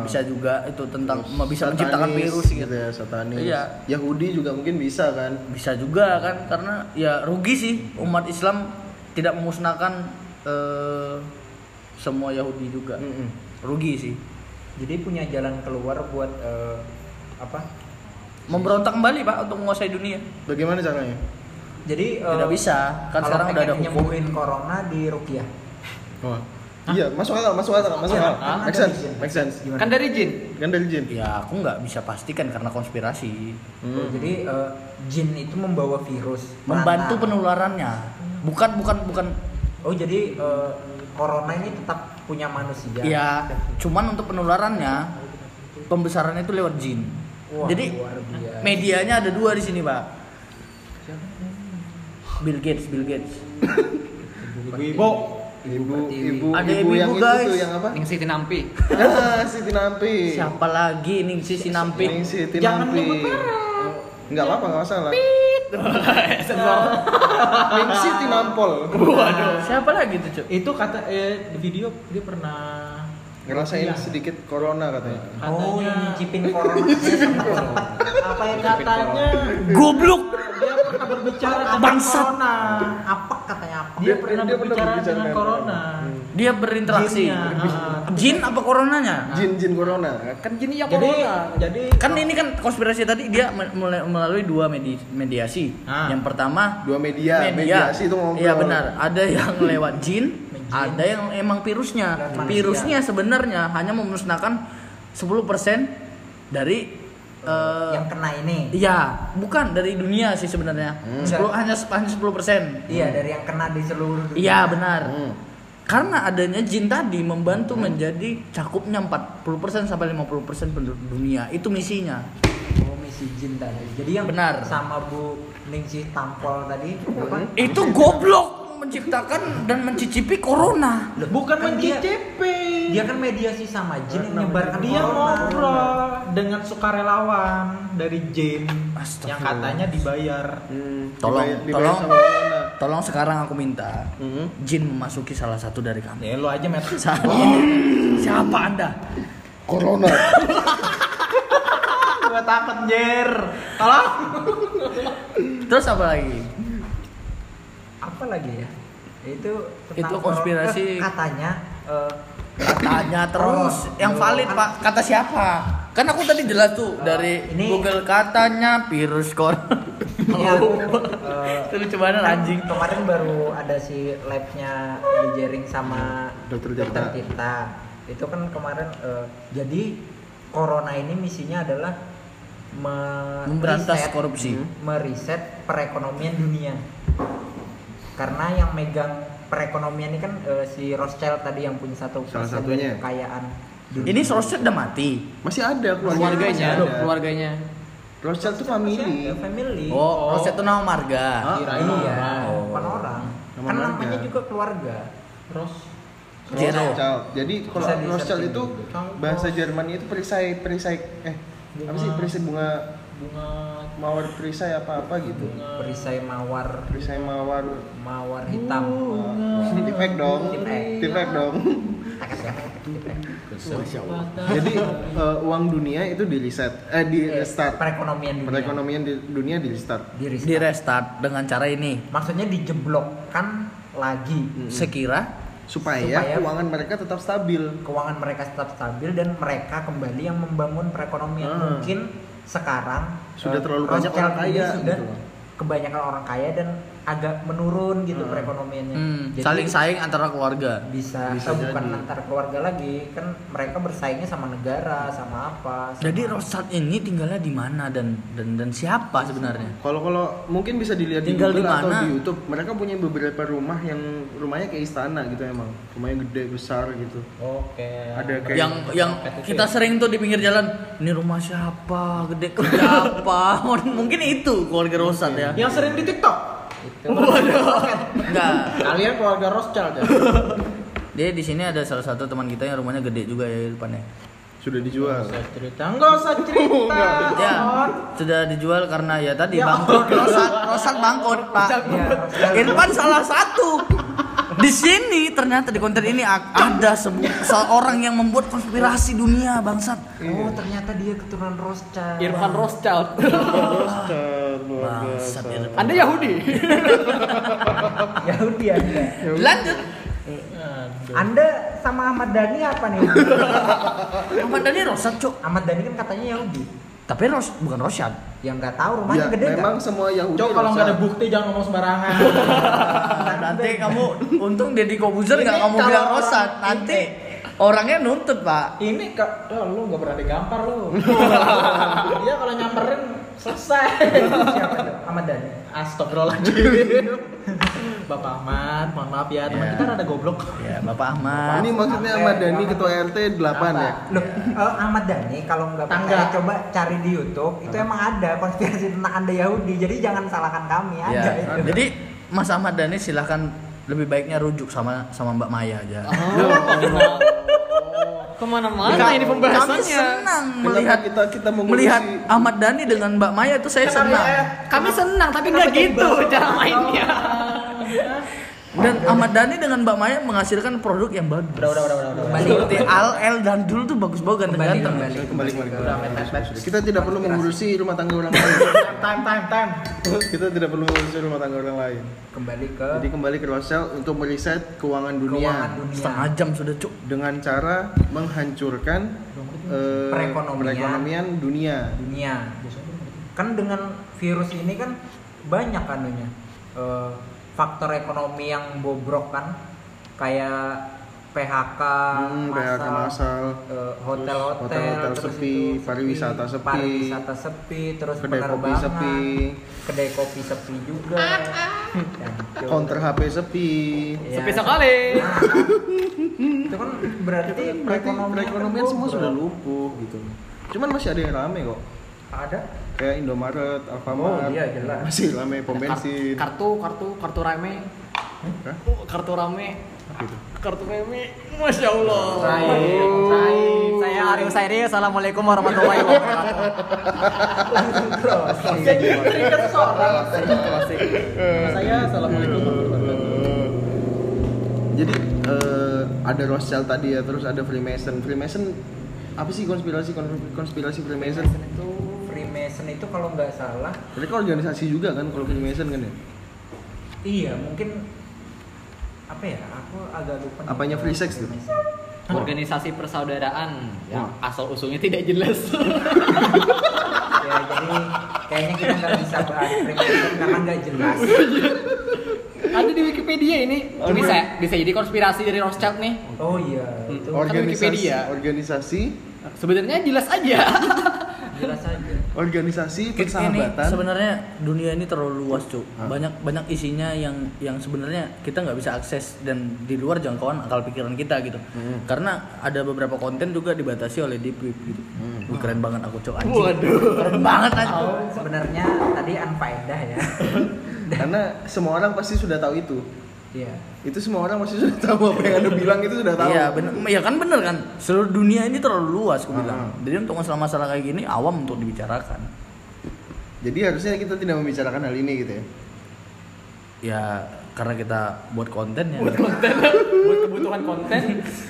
bisa juga itu tentang bisa Satanis, menciptakan virus gitu ya, satanis. Iya. Yahudi juga mungkin bisa kan. bisa juga kan karena ya rugi sih umat Islam tidak memusnahkan eh, semua Yahudi juga Mm-mm. rugi sih Jadi punya jalan keluar buat eh, apa? memberontak kembali pak untuk menguasai dunia Bagaimana caranya? Jadi tidak bisa kan kalau sekarang udah ada hukum nyembuhin corona di rukiah. Iya, masuk akal, masuk akal, masuk Iya, akal. kan Make sense, make sense. Gimana? Kan dari jin. Kan dari jin. ya aku nggak bisa pastikan karena konspirasi Oh, Hmm. Jadi eh, jin itu membawa virus. membantu Perantara. penularannya bukan bukan bukan Oh jadi eh, corona ini tetap punya manusia. ya cuman untuk penularannya pembesarannya itu lewat jin Wah, jadi luar biasa. medianya ada dua di sini pak Bill Gates Bill Gates Ibu-ibu. Ibu, ibu, Ada ibu yang ibu-ibu, itu guys. tuh yang apa? Ning Siti Nampi. Ah, Siti Nampi. siapa lagi nih si Sinampi Ning Siti Jangan Nampi. nyebut Enggak apa-apa, enggak masalah. Ning Siti Nampol. siapa lagi tuh cuk Itu kata eh, di video dia pernah Ngerasain Iya. sedikit corona katanya. Oh, yang katanya nyicipin corona apa yang katanya goblok dia pernah berbicara tentang corona. apa apa? Dia, Dia- pernah dia berbicara berbicara dengan corona. Hmm. dia berinteraksi Jinnya, ah. jin apa coronanya Jin-jin corona. Kan jin ya Jadi corona. jadi kan ini kan konspirasi tadi dia melalui dua medi- mediasi Ah. yang pertama Dua media, media. mediasi itu ngobrol. Iya benar. Ada yang lewat jin, Jin. ada yang emang virusnya. Virusnya sebenarnya hanya memusnahkan 10% dari eh, yang kena ini. Iya, bukan dari dunia sih sebenarnya. Hmm. 10 hanya hanya 10%. Iya, dari yang kena di seluruh dunia. Iya, benar. Hmm. Karena adanya jin tadi membantu menjadi cakupnya 40% sampai 50% penduduk dunia. Itu misinya. Oh, misi jin tadi. Jadi yang Benar. sama Bu Ningsih Tampol tadi? Itu goblok menciptakan dan mencicipi corona. bukan Kan dia- mencicipi. Dia kan mediasi sama jin yang menyebarkan dia corona. ngobrol dengan sukarelawan dari jin yang katanya dibayar. Hmm, Tolong, dibayar- dibayar tolong. sama. Tolong sekarang aku minta Mhm. jin memasuki salah satu dari kami. Ya lo aja met. Saat ini siapa Anda? Corona. Gua takut jer. Tolong. Terus apa lagi? apa lagi ya? Itu Itu konspirasi. Eh, katanya eh, Katanya terus Oh, yang loh, valid kan- pak. Kata siapa? Kan aku tadi jelas tuh dari ini- Google katanya virus corona. Iya, eh, Itu lucu banget kan anjing. Kemarin baru ada si labnya di Jering sama Dokter Tirta. Dokter Tirta. Itu kan kemarin eh, jadi corona ini misinya adalah me- Memberantas korupsi. meriset perekonomian dunia. Karena yang megang perekonomian ini kan eh, si Rothschild tadi yang punya satu Salah satunya. kekayaan dunia. Ini Rothschild udah mati. Masih ada keluarga keluarganya masih ada. keluarganya Rothschild tuh family. family. Oh, Rothschild itu nama marga. Ah, iya, Oh. bukan orang. Nama kan marga. namanya juga keluarga. Zero. Rothschild. Jadi kalau Rothschild itu bahasa Jermannya itu perisai perisai eh apa sih perisai bunga bunga mawar perisai apa apa gitu. bunga Perisai mawar, Perisai mawar mawar hitam. uh, tipek dong. Tipek. Dong. Jadi eh, uang dunia itu di reset eh di restart. perekonomian dunia. Perekonomian di dunia di restart. Di restart. Di restart dengan cara ini. Maksudnya dijeblokkan lagi Sekira Supaya, Supaya- keuangan mereka tetap stabil. keuangan mereka tetap stabil dan mereka kembali yang membangun perekonomian. Ah. Mungkin sekarang Sudah eh, terlalu banyak orang kaya sudah gitu loh. kebanyakan orang kaya dan agak menurun gitu Hmm. perekonomiannya. hmm, Jadi saling saing antara keluarga. bisa, Bisa eh, bukan jadi. antar keluarga lagi kan mereka bersaingnya sama negara sama apa sama- Jadi Rothschild ini tinggalnya di mana dan dan dan siapa sebenarnya? Kalau kalau mungkin bisa dilihat Tinggal di Google di atau mana? di YouTube, mereka punya beberapa rumah yang rumahnya kayak istana gitu emang. Rumahnya gede besar gitu. oke Ada kayak yang yang kita sering tuh di pinggir jalan ini rumah siapa gede kerja apa mungkin itu keluarga Rothschild ya yang sering di TikTok enggak. Kalian keluarga Rothschild ya? Dia di sini ada salah satu teman kita yang rumahnya gede juga ya di depannya. Sudah dijual. Nggak usah cerita. Nggak usah cerita. Ya sudah dijual karena ya tadi bangkrut. Rothschild Rothschild bangkrut pak. Irfan salah satu di sini ternyata di konten ini ada seorang yang membuat konspirasi dunia bangsat. Oh ternyata dia keturunan Rothschild. Irfan Rothschild. Rothschild, bangsat. Irfan. Anda Yahudi. Yahudi anda. Lanjut. Anda sama Ahmad Dhani apa nih? Ahmad Dhani Rothschild cuk Ahmad Dhani kan katanya Yahudi tapi Ros bukan Rothschild yang nggak tahu Ya, rumahnya gede memang nggak semua Yahudi. Cok kalau nggak ada bukti jangan ngomong sembarangan. Nanti kamu untung Deddy Kobuzer nggak kamu kalau bilang Rothschild nanti orangnya nuntut pak. Ini kak oh, lu nggak pernah digampar lu. Dia kalau nyamperin selesai. Siapa tuh Ahmad Dhani. Astagfirullahaladzim Bapak Ahmad, mohon maaf ya, teman Ya. kita rada goblok. Ya Bapak Ahmad. Ini maksudnya Ahmad Dhani ketua RT 8 ya. Loh, eh, Ahmad Dhani kalau nggak Tangga. percaya coba cari di YouTube itu emang ada konspirasi tentang anda Yahudi. Jadi jangan salahkan kami ya itu. jadi Mas Ahmad Dhani silahkan lebih baiknya rujuk sama sama Mbak Maya aja. Ke mana-mana Kami- ini kami pembahasannya? Kenapa senang melihat kita kita mengurusi melihat Ahmad Dhani dengan Mbak Maya itu saya senang. kami senang tapi nggak gitu cara mainnya dan Ahmad Dhani dengan Mbak Maya menghasilkan produk yang bagus Udah, udah, udah, udah, udah. Kembali. seperti Al El dan dulu tuh bagus-bagus kembali ganteng-ganteng kembali kembali kembali. Met. Kita tidak perlu mengurusi rumah tangga orang lain. Time, time, time kita tidak perlu mengurusi rumah tangga orang lain. kembali ke Jadi kembali ke Rothschild untuk meriset keuangan dunia keuangan dunia setengah jam sudah cuk dengan cara menghancurkan eh, Perekonomian. perekonomian dunia. dunia kan dengan virus ini kan banyak anunya eh, faktor ekonomi yang bobrok kan kayak PHK Hmm, PHK massal. eh, hotel-hotel hotel-hotel terus sepi, itu pariwisata sepi. pariwisata sepi terus Kedai kopi sepi. kedai kopi sepi juga Dan itu- Counter HP sepi. Ya, sepi sekali itu kan berarti Berarti perekonomian, perekonomian semua sudah lumpuh gitu. Cuman masih ada yang rame kok. ada Kayak Indomaret, Oh, Alfamart. iya, jelas. Masih rame pom bensin. kartu kartu kartu rame Hah? kartu rame kartu rame masya allah saya Aryo Sairi Assalamualaikum warahmatullahi wabarakatuh langsung Jadi trigger seseorang Nama saya Assalamualaikum warahmatullahi wabarakatuh Jadi eh, ada Rothschild tadi ya, terus ada Freemason. Freemason apa sih konspirasi konspirasi Freemason? itu Freemason itu kalau nggak salah Mereka organisasi juga kan kalau Freemason kan ya? iya mungkin apa ya aku agak lupa. Apanya free sex tuh? Organisasi persaudaraan yang asal usulnya tidak jelas. ya jadi kayaknya kita nggak bisa bahas karena nggak jelas Ada di Wikipedia ini. Bisa bisa jadi konspirasi dari Rothschild nih. oh iya itu Kan organisasi Wikipedia. organisasi Sebenarnya jelas aja. jelas aja organisasi ini persahabatan. sebenarnya dunia ini terlalu luas cuk. Banyak banyak isinya yang yang sebenarnya kita nggak bisa akses dan di luar jangkauan akal pikiran kita gitu. Karena ada beberapa konten juga dibatasi oleh deep web gitu. Wih, keren banget aku cuk. Anjing. Keren banget anjing oh sebenarnya tadi unfaedah ya. Karena semua orang pasti sudah tahu itu iya itu semua orang pasti sudah tahu apa yang anda bilang itu sudah tahu Iya bener, ya kan bener kan. Seluruh dunia ini terlalu luas, aku bilang. Jadi untuk masalah-masalah kayak gini awam untuk dibicarakan. jadi harusnya kita tidak membicarakan hal ini gitu ya Ya karena kita buat konten ya. Buat konten, buat kebutuhan konten.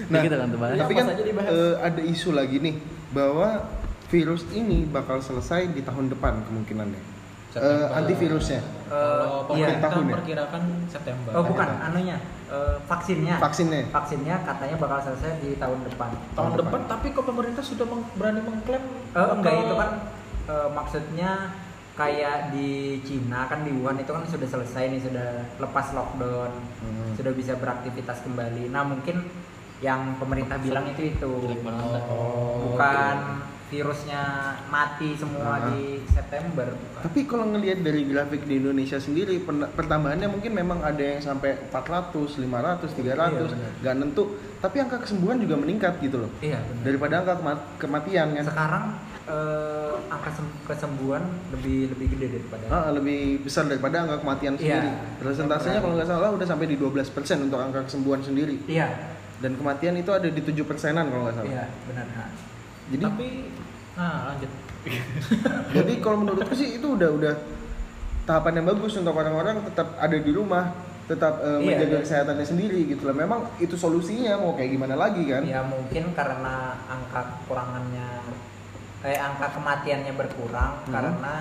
Nah, kita kan bahas. tapi kan eh, ada isu lagi nih bahwa virus ini bakal selesai di tahun depan kemungkinannya Eh, September. antivirusnya Kalau iya pemerintah tahun ya? memperkirakan September. oh bukan anunya eh, vaksinnya vaksinnya vaksinnya katanya bakal selesai di tahun depan Tahun depan, tapi kok pemerintah sudah meng- berani mengklaim Eh, enggak itu kan eh, maksudnya kayak di Cina kan di Wuhan itu kan sudah selesai nih sudah lepas lockdown Hmm. sudah bisa beraktivitas kembali nah mungkin yang pemerintah bilang itu itu. Oh, bukan virusnya mati semua Ah. di September bukan. Tapi kalau ngelihat dari grafik di Indonesia sendiri, pertambahannya mungkin memang ada yang sampai 400, 500, 300, Iya, nggak nentu. Tapi angka kesembuhan juga meningkat gitu loh. iya benar. Daripada angka kema- kematian kan. sekarang eh, angka sem- kesembuhan lebih lebih gede daripada Ah, lebih besar daripada angka kematian Iya. sendiri. Persentasenya kalau nggak salah udah sampai di 12% untuk angka kesembuhan sendiri. iya Dan kematian itu ada di 7 persenan kalau nggak salah. iya benar nah. Jadi Tapi nah lanjut. jadi kalau menurutku sih itu udah udah tahapan yang bagus untuk orang-orang tetap ada di rumah, tetap eh, Iya, menjaga iya. kesehatannya sendiri gitu lah. Memang itu solusinya mau kayak gimana lagi kan? Ya mungkin karena angka kekurangannya eh angka kematiannya berkurang Hmm. karena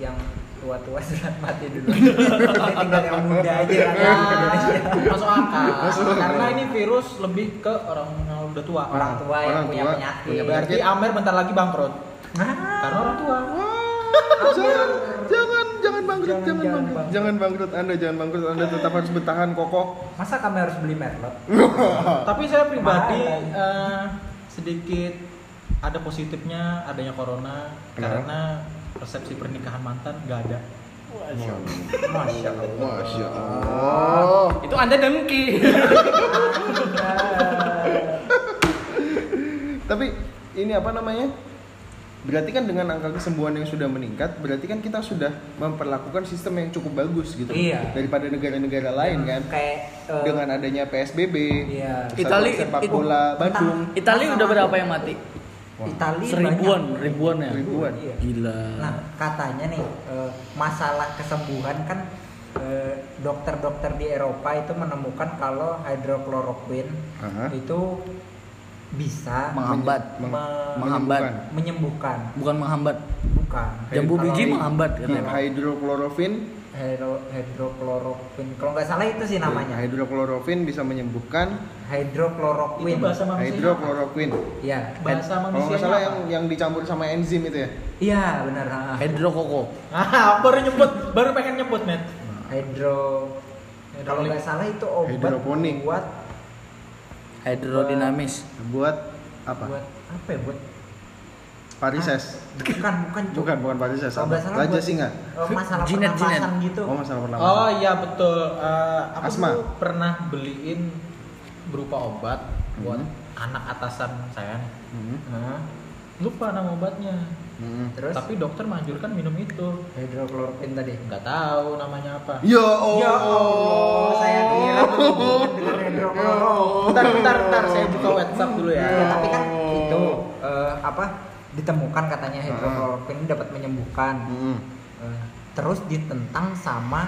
yang tua-tua sudah mati dulu. Tinggal yang muda aja kan. Masuk akal. Karena ini virus lebih ke orang udah tua. Orang tua yang Orang punya tua penyakit. punya Berarti Amer bentar lagi bangkrut. Nah, Karena orang tua. jangan jangan jangan bangkrut Jangan, jangan, bangkrut bangkrut. jangan bangkrut anda jangan bangkrut anda tetap harus bertahan kokoh masa kami harus beli merlot? Tapi saya pribadi Mahal. eh, sedikit ada positifnya adanya corona Kenapa? karena resepsi pernikahan mantan gak ada. Masya Allah. masya allah Itu Anda dengki. tapi ini apa namanya berarti kan dengan angka kesembuhan yang sudah meningkat berarti kan kita sudah memperlakukan sistem yang cukup bagus gitu Iya. daripada negara-negara lain kan Kayak eh, dengan adanya PSBB Iya. Itali- sepak bola Bandung Italia udah berapa yang mati? Itali Seribuan, banyak. ribuan ya. ribuan Iya. Gila. Nah, katanya nih eh, masalah kesembuhan kan eh, dokter-dokter di Eropa itu menemukan kalau hidrokloroquine Aha. itu bisa Menghambat. Meng- me- menghambat. menyembuhkan, Bukan menghambat. bukan. Jambu biji menghambat katanya. hydrochloroquine hidrokloroquine. Kalau nggak salah itu sih namanya. hydrochloroquine bisa menyembuhkan Hidrokloroquine. Itu bahasa manusia. hydrochloroquine Iya. Bahasa kalau manusia. nggak salah yang yang dicampur sama enzim itu ya Iya, benar. Hidrokoko. Ah, baru nyebut, baru pengen nyebut, Met. Hydro kalau nggak salah itu obat Hidroponik. buat Hidrodinamis. buat apa buat apa ya buat varises bukan bukan Cuk. bukan bukan varises Kalau apa raja singa eh, masalah Jinet, pernapasan jinet. gitu oh masalah pertama Oh iya betul. Eh, aku Asma. dulu pernah beliin berupa obat buat Hmm. anak atasan saya. nih. Hmm, Hah? Lupa nama obatnya. hmm. terus Tapi dokter manjurkan minum itu. hidrokloroquine tadi Nggak tahu namanya apa. ya oh ya Allah saya kira dengan hidrokloroquine Bentar, bentar, bentar. Saya buka WhatsApp dulu ya. Ya, tapi kan itu eh, apa ditemukan katanya hidrokloroquine ini dapat menyembuhkan Hmm. Terus ditentang sama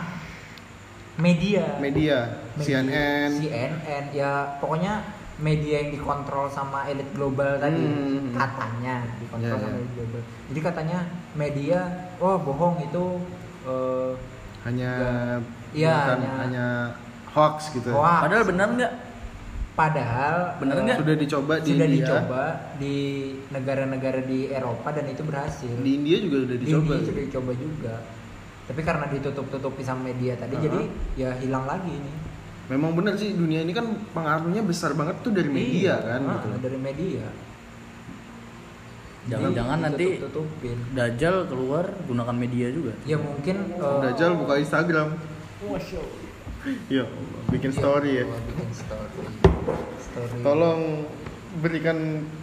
media media Media, CNN CNN ya pokoknya media yang dikontrol sama elit global tadi Hmm. katanya dikontrol Ya, sama ya. elit global jadi katanya media wah bohong itu eh, hanya Iya, bukan hanya- hanya hoax gitu hoax Padahal benar nggak? Padahal Bener nggak? Sudah dicoba di sudah India. dicoba di negara-negara di Eropa dan itu berhasil. Di India juga udah Di dicoba. India sudah dicoba juga. Tapi karena ditutup-tutupi sama media tadi, Uh-huh. jadi ya hilang lagi ini. Memang benar sih dunia ini kan pengaruhnya besar banget tuh dari media Iya, kan ah, gitu. Dari media. Jangan-jangan nanti ditutup-tutupin. Dajjal keluar gunakan media juga. Ya mungkin eh, Dajjal buka Instagram. Ya Allah, bikin story ya. Bikin story. Story. Tolong berikan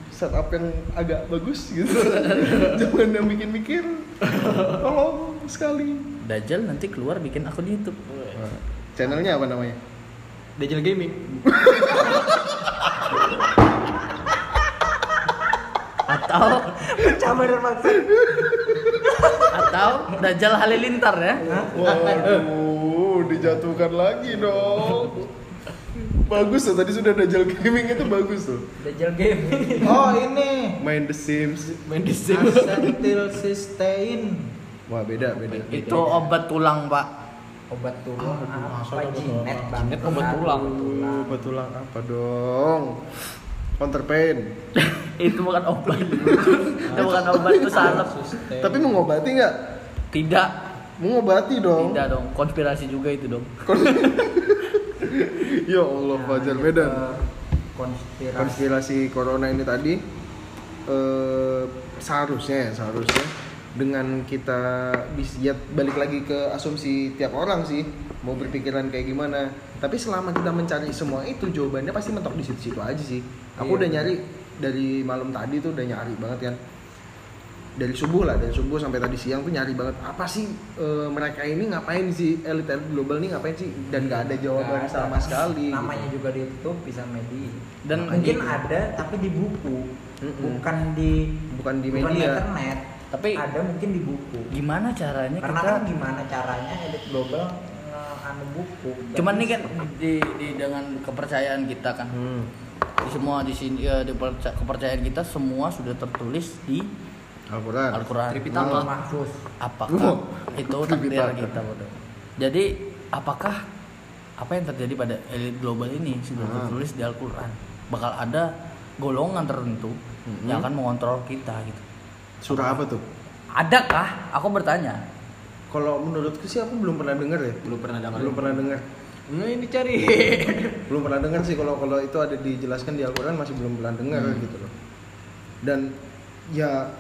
setup yang agak bagus gitu. Jangan yang bikin mikir. Tolong sekali. Dajjal nanti keluar bikin akun YouTube. Nah, channelnya apa namanya? Dajjal Gaming. Atau Cabar dan maksud. atau Dajjal Halilintar ya. Waduh, dijatuhkan lagi dong. Bagus tuh, tadi sudah Dajjal Gaming itu bagus tuh. Dajjal Gaming. Oh ini Main The Sims. Main di acetyl cysteine. Wah, beda, beda. Itu obat tulang, Pak. Obat tulang apa? soal obat Jinet bang. Jinet obat tulang. Uh, betulang apa dong? Counterpain. itu bukan obat. itu bukan obat, itu salep. Tapi mengobati nggak? Tidak. Mengobati dong. Tidak dong, konspirasi juga itu dong. ya Allah, Fajar beda. Konspirasi. Konspirasi corona ini tadi eh seharusnya ya, seharusnya dengan kita bisa ya, balik lagi ke asumsi tiap orang sih mau berpikiran kayak gimana. Tapi selama kita mencari semua itu jawabannya pasti mentok di situ-situ aja sih. Aku Iya, udah nyari dari malam tadi tuh udah nyari banget kan. Dari subuh lah, dari subuh sampai tadi siang tuh nyari banget apa sih eh, mereka ini ngapain sih elit elit global nih ngapain sih dan gak ada jawaban Nggak ada. sama sekali. Namanya gitu. juga ditutup bisa media. Dan mungkin di- ada tapi di buku, Mm-mm. bukan di Bukan di bukan media. internet. Tapi- ada mungkin di buku. Gimana caranya Karena kita kan gimana caranya elit global anu buku. Cuman nih kan di, di dengan kepercayaan kita kan. Hmm. Di semua di sini ya, di perca- kepercayaan kita semua sudah tertulis di Al-Quran. Al-Qur'an. Tripitaka mahfuz. Apakah Oh, itu takdir Tripitaka. kita, bodoh. Jadi, apakah apa yang terjadi pada elit global ini sudah Ah. tertulis di Al-Qur'an? Bakal ada golongan tertentu Mhm. yang akan mengontrol kita gitu. Surah apa tuh? Adakah? Aku bertanya. Kalau menurutku sih aku belum pernah dengar ya. Belum pernah dengar. Belum pernah dengar. Nah, ini cari. Belum pernah dengar sih kalau kalau itu ada dijelaskan di Al-Qur'an masih belum pernah dengar Hmm. gitu loh. Dan ya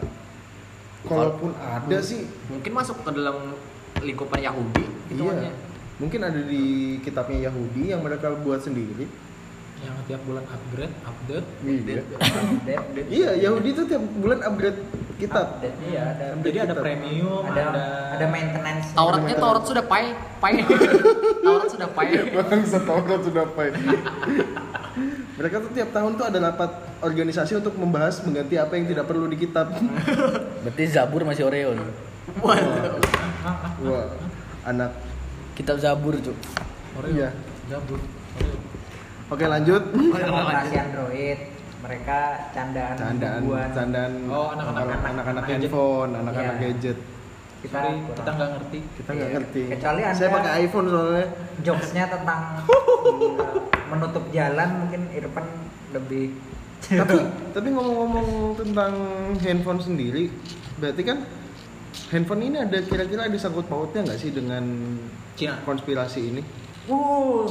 kalaupun ada sih Mungkin masuk ke dalam lingkupan Yahudi gitu iya. Mungkin ada di kitabnya Yahudi yang mereka buat sendiri. Yang tiap bulan upgrade, update. Iya. Update, update. Iya, Yahudi tuh tiap bulan upgrade kitab. Update, Iya, ada Jadi ada kitab. premium, ada ada ada maintenance. Tauratnya Taurat sudah pai, pai. Taurat sudah pai. Bangsa Taurat sudah pahit. Mereka tuh tiap tahun tuh ada rapat organisasi untuk membahas mengganti apa yang tidak perlu di kitab. Berarti Zabur masih Oreo nih. Wah, anak. Kitab Zabur, Cuk. Oreo. Iya. Gabut. Oreo. Oke lanjut. operasi Android. Mereka candaan Candaan, candaan. Oh, anak-anak- anak-anak handphone, anak-anak Iya. gadget. Kita Sorry, kita nggak ngerti. Kita nggak Iya. ngerti. Kecuali Saya Anda- pakai iPhone soalnya. jokesnya tentang uh, menutup jalan mungkin Irfan lebih tapi tapi ngomong-ngomong tentang handphone sendiri, berarti kan handphone ini ada kira-kira ada sangkut pautnya nggak sih dengan Cina. konspirasi ini? uh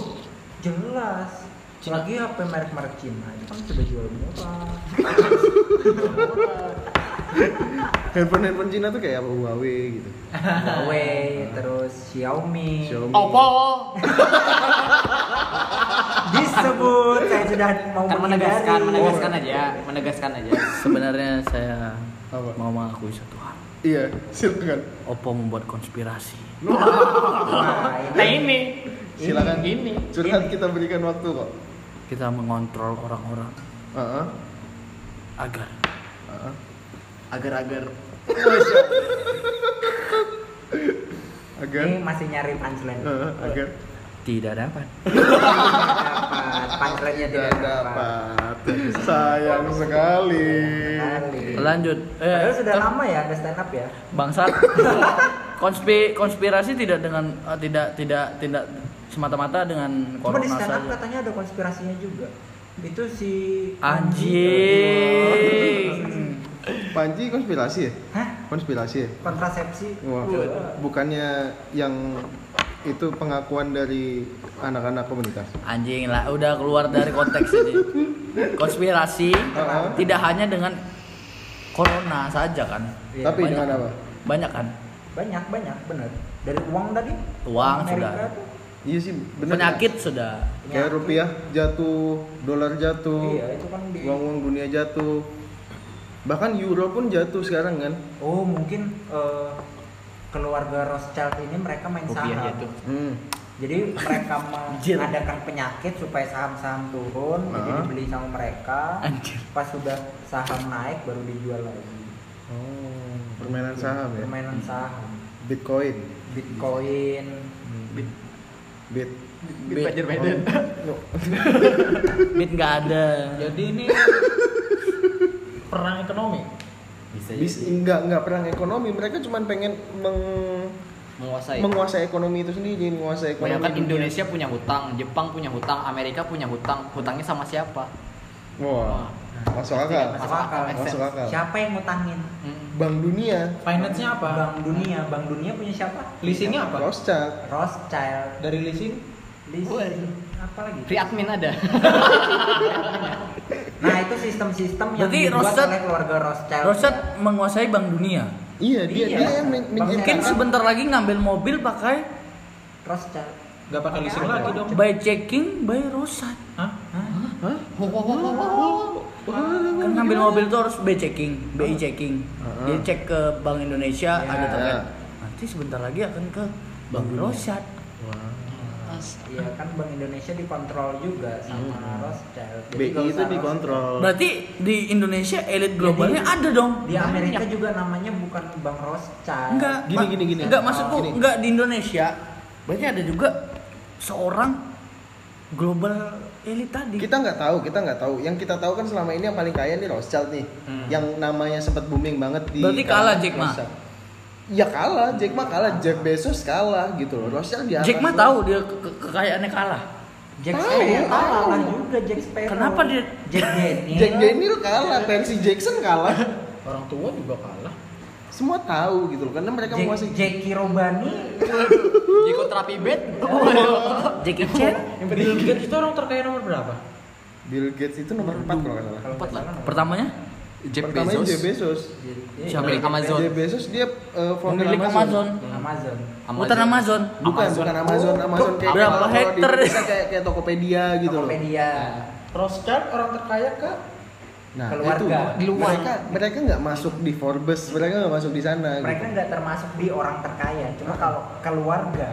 jelas lagi HP merek-merek Cina itu kan sudah jual murah Handphone handphone Cina tuh kayak apa Huawei gitu. Huawei terus Xiaomi Xiaomi. Oppo. disebut saya sudah mau Kan menegaskan, menegaskan aja, menegaskan aja. Sebenarnya saya Apa? mau mengakui satu hal. Iya, silakan. Oppo membuat konspirasi. Nah, Nah ini Silakan. ini. Curhat kita berikan waktu kok. Kita mengontrol orang-orang Heeh. agar heeh. Agar-agar Agar ini masih nyari punchline heeh, agar tidak dapat. dapat punchline-nya tidak tidak dapat dapat. Sayang sekali. Sekali. Lanjut. Padahal Eh, sudah lama ya ada stand up ya bangsat. Konspi konspirasi tidak dengan eh, tidak tidak tidak semata-mata dengan Cuma di corona stand up saja. katanya ada konspirasinya juga. Itu si Anjing. Panji konspirasi ya? Hah? Konspirasi ya? Kontrasepsi. Wah, bukannya yang itu pengakuan dari anak-anak komunitas. Anjing lah, udah keluar dari konteks ini. Konspirasi tidak hanya dengan corona saja kan. Iya, Tapi banyak. dengan apa? Banyak kan. Banyak banyak bener. Dari uang tadi. Uang Amerika sudah. tuh. Iya sih, bener. Penyakit sudah. Kayak rupiah jatuh, dolar jatuh, Iya, itu kan di uang-uang dunia jatuh. Bahkan euro pun jatuh sekarang kan. Oh, mungkin eh, keluarga Rothschild ini mereka main Rupiah saham. jatuh. Hmm. Jadi mereka mengadakan penyakit supaya saham-saham turun, jadi Ah. dibeli sama mereka. Anjir. Pas sudah saham naik baru dijual lagi. Oh, permainan saham ya. Permainan saham, Bitcoin. Bitcoin. Bit. Bit Medan. Bit nggak ada. Jadi ini perang ekonomi. Bisa Bis, jadi. enggak enggak perang ekonomi, mereka cuma pengen meng, menguasai. menguasai ekonomi itu sendiri, menguasai ekonomi. Banyak kan. Indonesia punya hutang, Jepang punya hutang, Amerika punya hutang. Hutangnya sama siapa? Wah, masuk akal. Masuk akal. Masuk akal. Siapa yang ngutangin? Hmm. Bank Dunia, Finance-nya apa? Bank Dunia. Bank Dunia punya siapa? Leasingnya apa? Rothschild. Rothschild. Dari leasing Leasing. Apa lagi? Free admin ada. Nah, itu sistem-sistem yang Berarti dibuat Rothschild- oleh keluarga Rothschild. Rothschild menguasai Bank Dunia. Iya, dia Iya. dia yang Mungkin sebentar lagi ngambil mobil pakai Rothschild. nggak pakai leasing apa? lagi dong. by checking by Rothschild. Hah? Kan ngambil mobil tuh harus by checking, BI checking. Dia cek ke Bank Indonesia Ya. ada terkait. Nanti sebentar lagi akan ke Bank Rothschild. Iya kan Bank Indonesia dikontrol juga sama Rothschild. Jadi BI itu dikontrol. Berarti di Indonesia elit globalnya ada dong. Rothschild. Di Amerika juga namanya bukan Bank Rothschild. Enggak, Gini, gini, gini. Enggak maksudku Gini. enggak di Indonesia. Berarti ada juga seorang global elit tadi. Kita nggak tahu, kita nggak tahu. Yang kita tahu kan selama ini yang paling kaya nih Rothschild nih, yang namanya sempat booming banget di. Berarti kalah Jack Ma? Ya kalah, Jack Ma kalah, Jeff Bezos kalah gitu loh. Rothschild di atas. Jack Ma tahu dia ke- ke- kekayaannya kalah. Jack Tahu, Sparrow kalah juga Jack Sparrow. Kenapa dia Jack Daniel? Jack Daniel kalah, Percy Jackson kalah. Orang tua juga kalah. Semua tahu gitu loh, karena mereka Jack, menguasai. Jackie Robani Jiko terapi bed. Jackie Chan Bill Gates itu orang terkaya nomor berapa? Bill Gates itu nomor 4 kalau nggak salah. salah nomor- pertamanya Jeff Pertamanya Bezos. Jeff Bezos. Iya, Siapa? Pemilik Amazon. Jeff Bezos dia uh, founder pemilik Amazon. Amazon. Bukan Amazon. Bukan, bukan Amazon, Amazon kayak Berapa hektar? Kayak kayak Tokopedia gitu loh. Tokopedia. Rothschild orang terkaya ke Nah, Keluarga. itu Di luar. mereka mereka nggak masuk di Forbes, mereka nggak masuk di sana. Mereka gitu. nggak termasuk di orang terkaya. Cuma kalau keluarga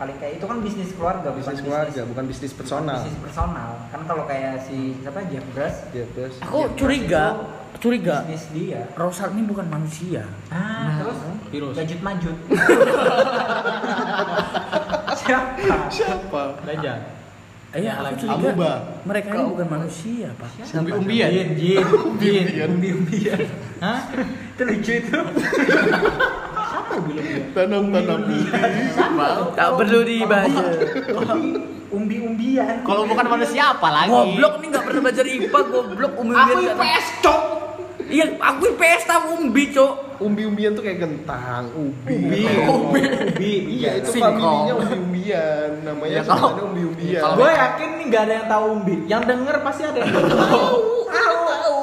paling kayak itu kan bisnis keluarga bukan bisnis keluarga, bukan bisnis bukan personal. Bisnis personal. Kan kalau kayak si siapa Jeff Bezos Jeff Bezos. Aku curiga, curiga bisnis dia. Rothschild ini bukan manusia. Ah, terus Virus. lanjut majut. Siapa? Siapa? Dajjal. Iya, aku curiga. Amuba. Mereka ini bukan manusia, Pak. Umbi-umbian. Jin, jin, jin. Umbi-umbian. Hah? Itu lucu itu. Siapa bilang dia? Tanam-tanam Tak perlu dibahas. Umbi-umbian. Kalau bukan manusia apa lagi? Goblok nih nggak pernah belajar IPA, goblok umbi Aku IPS, cok. Iya, aku IPS tahu umbi, Cok. Umbi-umbian tuh kayak kentang, ubi. Ubi. Ubi. Ubi. Iya, itu familinya umbi-umbian. Namanya Ya, kalau- umbi-umbian. kalau- Gue yakin nih gak ada yang tahu umbi. Yang denger pasti ada yang tahu. tahu, tahu.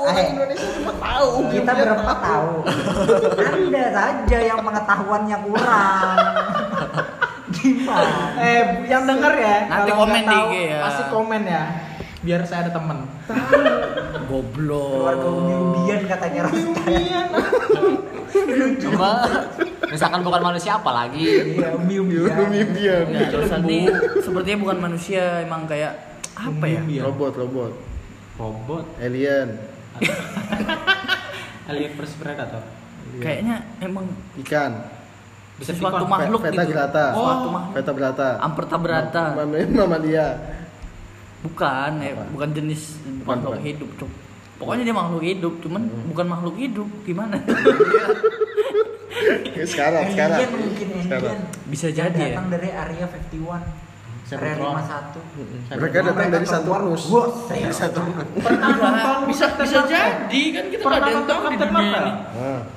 Orang Eh. Indonesia cuma tahu. Kita umbi-umbian berapa tahu? Anda saja yang pengetahuannya kurang. Gimana? eh, yang denger ya. Nanti komen di IG ya. Pasti komen ya. Biar saya ada temen. Goblok. Keluarga umbi-umbian katanya Rothschild. Coba. Misalkan bukan manusia apa lagi? Iya, umbi-umbian. Umbi-umbian. Enggak, Rothschild ini sepertinya bukan manusia, emang kayak apa ya? Umbi-umbian. Robot, robot. Robot. Alien. Alien versus Predator. Kayaknya emang Ikan. Bisa sesuatu pikon. makhluk Veta gitu. Suatu Oh. makhluk. Veta Brata. Amperta berata. Mama, mama dia. Bukan, eh, bukan jenis Bukan, makhluk hidup, Cok. Pokoknya dia makhluk hidup, cuman bukan makhluk hidup. Gimana? Sekarang, sekarang. Mungkin Sekarang. Bisa jadi ya. datang dari area 51. Area 51. Mereka datang dari Saturnus. Dari Saturnus. Pernah nonton bisa bisa jadi kan kita Pernah ada yang nonton tahu di Captain dunia Marvel? ini.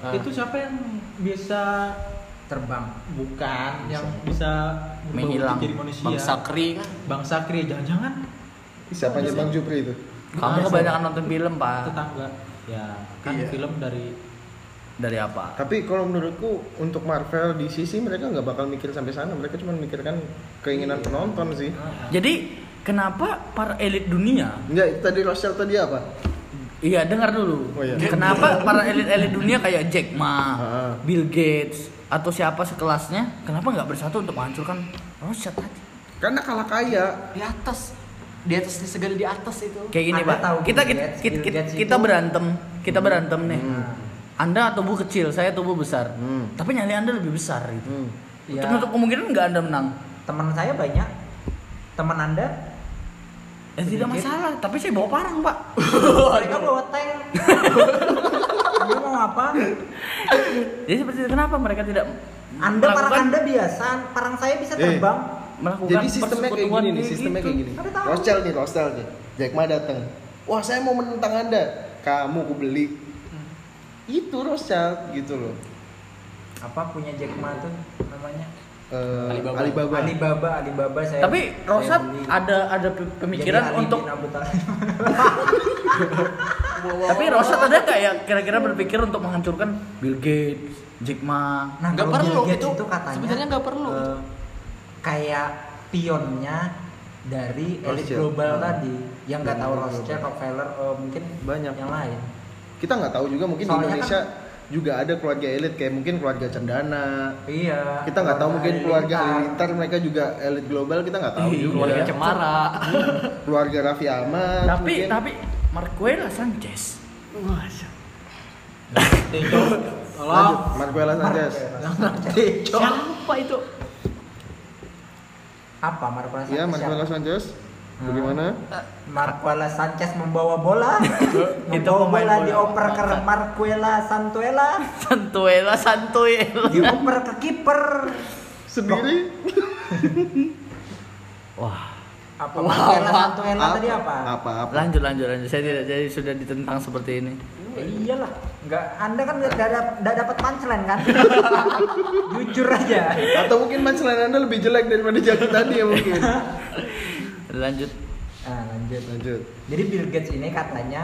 Ah. Itu siapa yang bisa terbang. bukan yang bisa Menghilang. jadi manusia? Bang Sakri kan. Bang Sakri jangan-jangan Siapanya Bang Jupri itu? Kamu kebanyakan nonton film pak. tetangga. Ya, kan Iya. film dari Dari apa? Tapi kalau menurutku untuk Marvel di sisi mereka nggak bakal mikir sampai sana. Mereka cuma mikirkan keinginan penonton sih. Jadi kenapa para elit dunia Enggak, itu tadi Rochelle tadi apa? Iya, dengar dulu. Oh, iya. Kenapa para elit-elit dunia kayak Jack Ma, Ah. Bill Gates, atau siapa sekelasnya, kenapa nggak bersatu untuk menghancurkan Rothschild tadi? Karena kalah kaya. Di atas. Di atas segala di atas itu. Kayak gini Anda pak, tahu kita Bill kita, Gates, kita, Bill Gates kita itu- berantem, kita berantem nih. Hmm. Anda tubuh kecil, saya tubuh besar, Hmm. tapi nyali Anda lebih besar gitu. Hmm. Ya, Untuk kemungkinan nggak Anda menang. teman saya banyak. Teman Anda Eh, tidak masalah, tapi saya bawa parang pak. mereka bawa tank. Anda mau apa? Jadi seperti itu, kenapa mereka tidak Anda parang melakukan- Anda biasa, parang saya bisa Eh. terbang. melakukan Jadi sistemnya kayak gini nih, sistemnya gitu? kayak gini. Rothschild nih, Rothschild nih. Jack Ma datang. Wah, saya mau menentang Anda. Kamu ku beli. Itu Rothschild gitu loh. Apa punya Jack Ma tuh namanya? Eh, Alibaba. Alibaba. Alibaba, Alibaba saya. Tapi Rosat ada ada pe- pemikiran Jadi untuk tapi Rosat ada nggak ya kira-kira berpikir untuk menghancurkan Bill Gates, Jack Ma? Nah, Nggak perlu, Bill Gates itu itu katanya sebenarnya nggak perlu. eh, kayak pionnya dari elit global Hmm. tadi yang nggak tahu Rothschild. Rockefeller, eh, mungkin Banyak. yang lain. Kita nggak tahu juga mungkin di Soalnya Indonesia juga ada keluarga elit kayak mungkin keluarga Cendana. Iya. Kita nggak tahu mungkin keluarga Halilintar. Mereka juga elit global kita nggak tahu Iya. juga. Keluarga Cemara. Keluarga Raffi Ahmad. tapi mungkin. tapi Marquela Sanchez. Lanjut, Tolong. Marquela Sanchez. Siapa itu? Apa Marquela Iya, Sanchez? Marquela siapa? Sanchez. Bagaimana? Marquela Sanchez membawa bola. Itu membawa bola bola. dioper ke Marquela Santuela, Santuela Santuela. dioper ke kiper. Sendiri? Wah. Apa Marquela Santuela tadi apa? Apa? Apa? Lanjut lanjut lanjut. Saya tidak jadi sudah ditentang seperti ini. Ya iyalah, nggak Anda kan nggak dap- nggak dapat punchline kan? Jujur aja. Atau mungkin punchline Anda lebih jelek daripada Jaki tadi ya mungkin. Lanjut. Nah, lanjut. Lanjut. Jadi Bill Gates ini katanya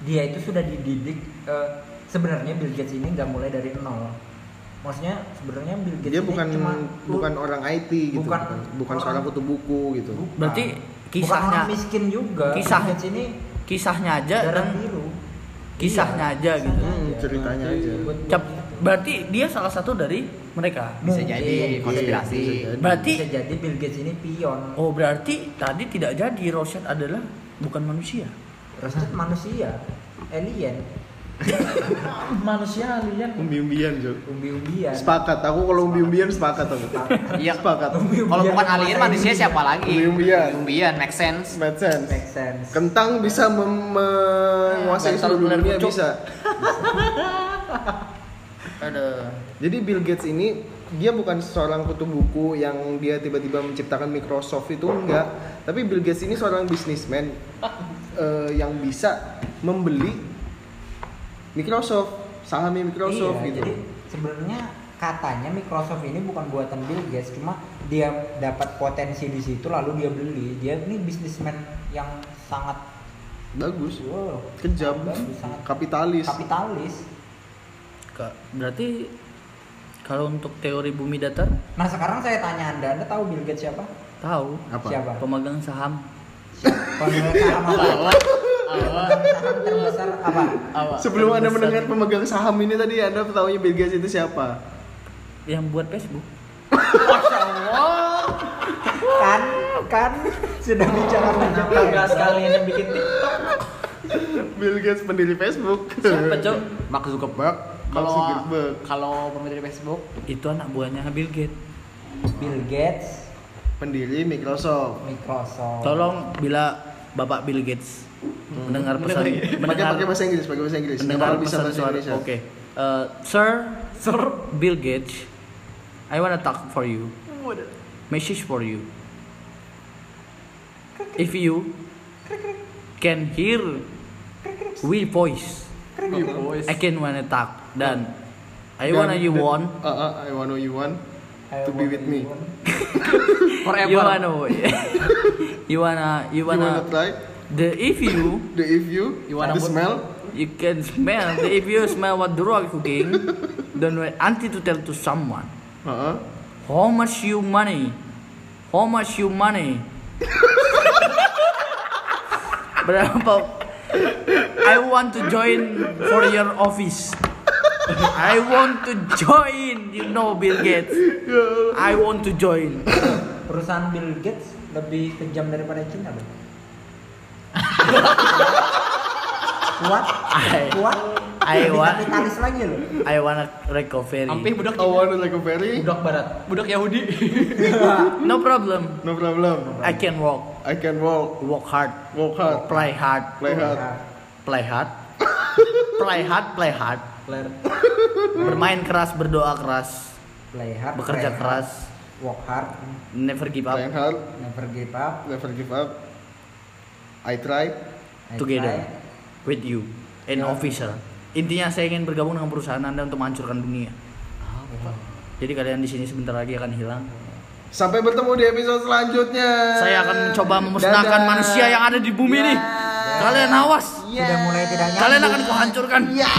dia itu sudah dididik eh, sebenarnya Bill Gates ini nggak mulai dari nol. Maksudnya sebenarnya Bill Gates Dia ini bukan cuma bukan orang IT gitu, Bukan bukan, bukan orang- seorang kutu buku gitu. bukan. Berarti bukan kisahnya orang miskin juga. kisah- Bill Gates ini kisahnya aja darah dan biru. Kisahnya Iya, aja gitu. Hmm, ceritanya aja. Buat- buat Cap, berarti dia salah satu dari mereka. Bisa Mungkin. jadi konspirasi. Bisa jadi. Berarti Bisa jadi Bill Gates ini pion. oh berarti tadi tidak jadi Rothschild adalah bukan manusia. Rothschild manusia, alien, Manusia alien. Umbi-umbian, Jo. umbi-umbian. Sepakat, aku kalau umbi-umbian sepakat aku. Iya. Sepakat. Kalau bukan alien manusia siapa lagi? Umbi-umbian. Umbian, make sense. Make sense. Make sense. Kentang bisa menguasai seluruh dunia bisa. Ada. Jadi Bill Gates ini dia bukan seorang kutu buku yang dia tiba-tiba menciptakan Microsoft itu enggak, tapi Bill Gates ini seorang bisnismen eh, yang bisa membeli Microsoft, sahamnya Microsoft iya, gitu. Jadi sebenarnya katanya Microsoft ini bukan buatan Bill Gates, cuma dia dapat potensi di situ lalu dia beli. Dia ini bisnismen yang sangat Bagus, wow, kejam, bagus, sangat kapitalis. kapitalis. Ka- Berarti kalau untuk teori bumi datar Nah sekarang saya tanya anda, anda tahu Bill Gates siapa? tahu Apa? Siapa? pemegang saham Pemegang saham apa? Pemegang saham terbesar apa? Sebelum Anda mendengar pemegang saham ini tadi Anda tahunya Bill Gates itu siapa? yang buat Facebook. Kan, kan sudah bicara Kenapa nggak sekalian yang bikin TikTok? Bill Gates pendiri Facebook. Siapa cok? Mark Zuckerberg. Kalau kalau pemilik Facebook, Itu anak buahnya Bill Gates. Bill Gates, pendiri Microsoft. Microsoft. Tolong bila Bapak Bill Gates mendengar pesan Pakai mendengar pakai bahasa Inggris, pakai bahasa Inggris. Mendengar bisa pesan bahasa suara. Indonesia. Oke. Eh, Sir, Sir Bill Gates, I wanna talk for you. Message for you. if you can hear we voice I can wanna talk dan I wanna you want Uh, uh, I wanna you want to be with me. Forever. you wanna you wanna you You wanna wanna try? The if you The if you, You wanna the smell, you can smell. The if you smell what the rock cooking then wait until to tell to someone. Uh, uh, how much you money? How much you money? Berapa? I want to join for your office. I want to join you know Bill Gates. I want to join. Perusahaan Bill Gates lebih kejam daripada Cina bro. Kuat, I- kuat. I want- kapitalis lagi loh. I wanna recovery Sampai budak I wanna recovery. Budak barat. budak Yahudi. no problem No problem. I can walk I can walk, work hard walk hard, play hard play hard. play hard play hard play hard Claire. bermain keras berdoa keras Play hard, bekerja play hard, keras work hard, never give up Playing hard, never give up. never give up. I try. I together with you and officer. Intinya saya ingin bergabung dengan perusahaan anda untuk menghancurkan dunia. Jadi kalian di sini sebentar lagi akan hilang. Sampai bertemu di episode selanjutnya. saya akan mencoba memusnahkan Dadah. manusia yang ada di bumi ini. Kalian awas. Sudah mulai tidak nyaman. kalian akan kuhancurkan. Ya.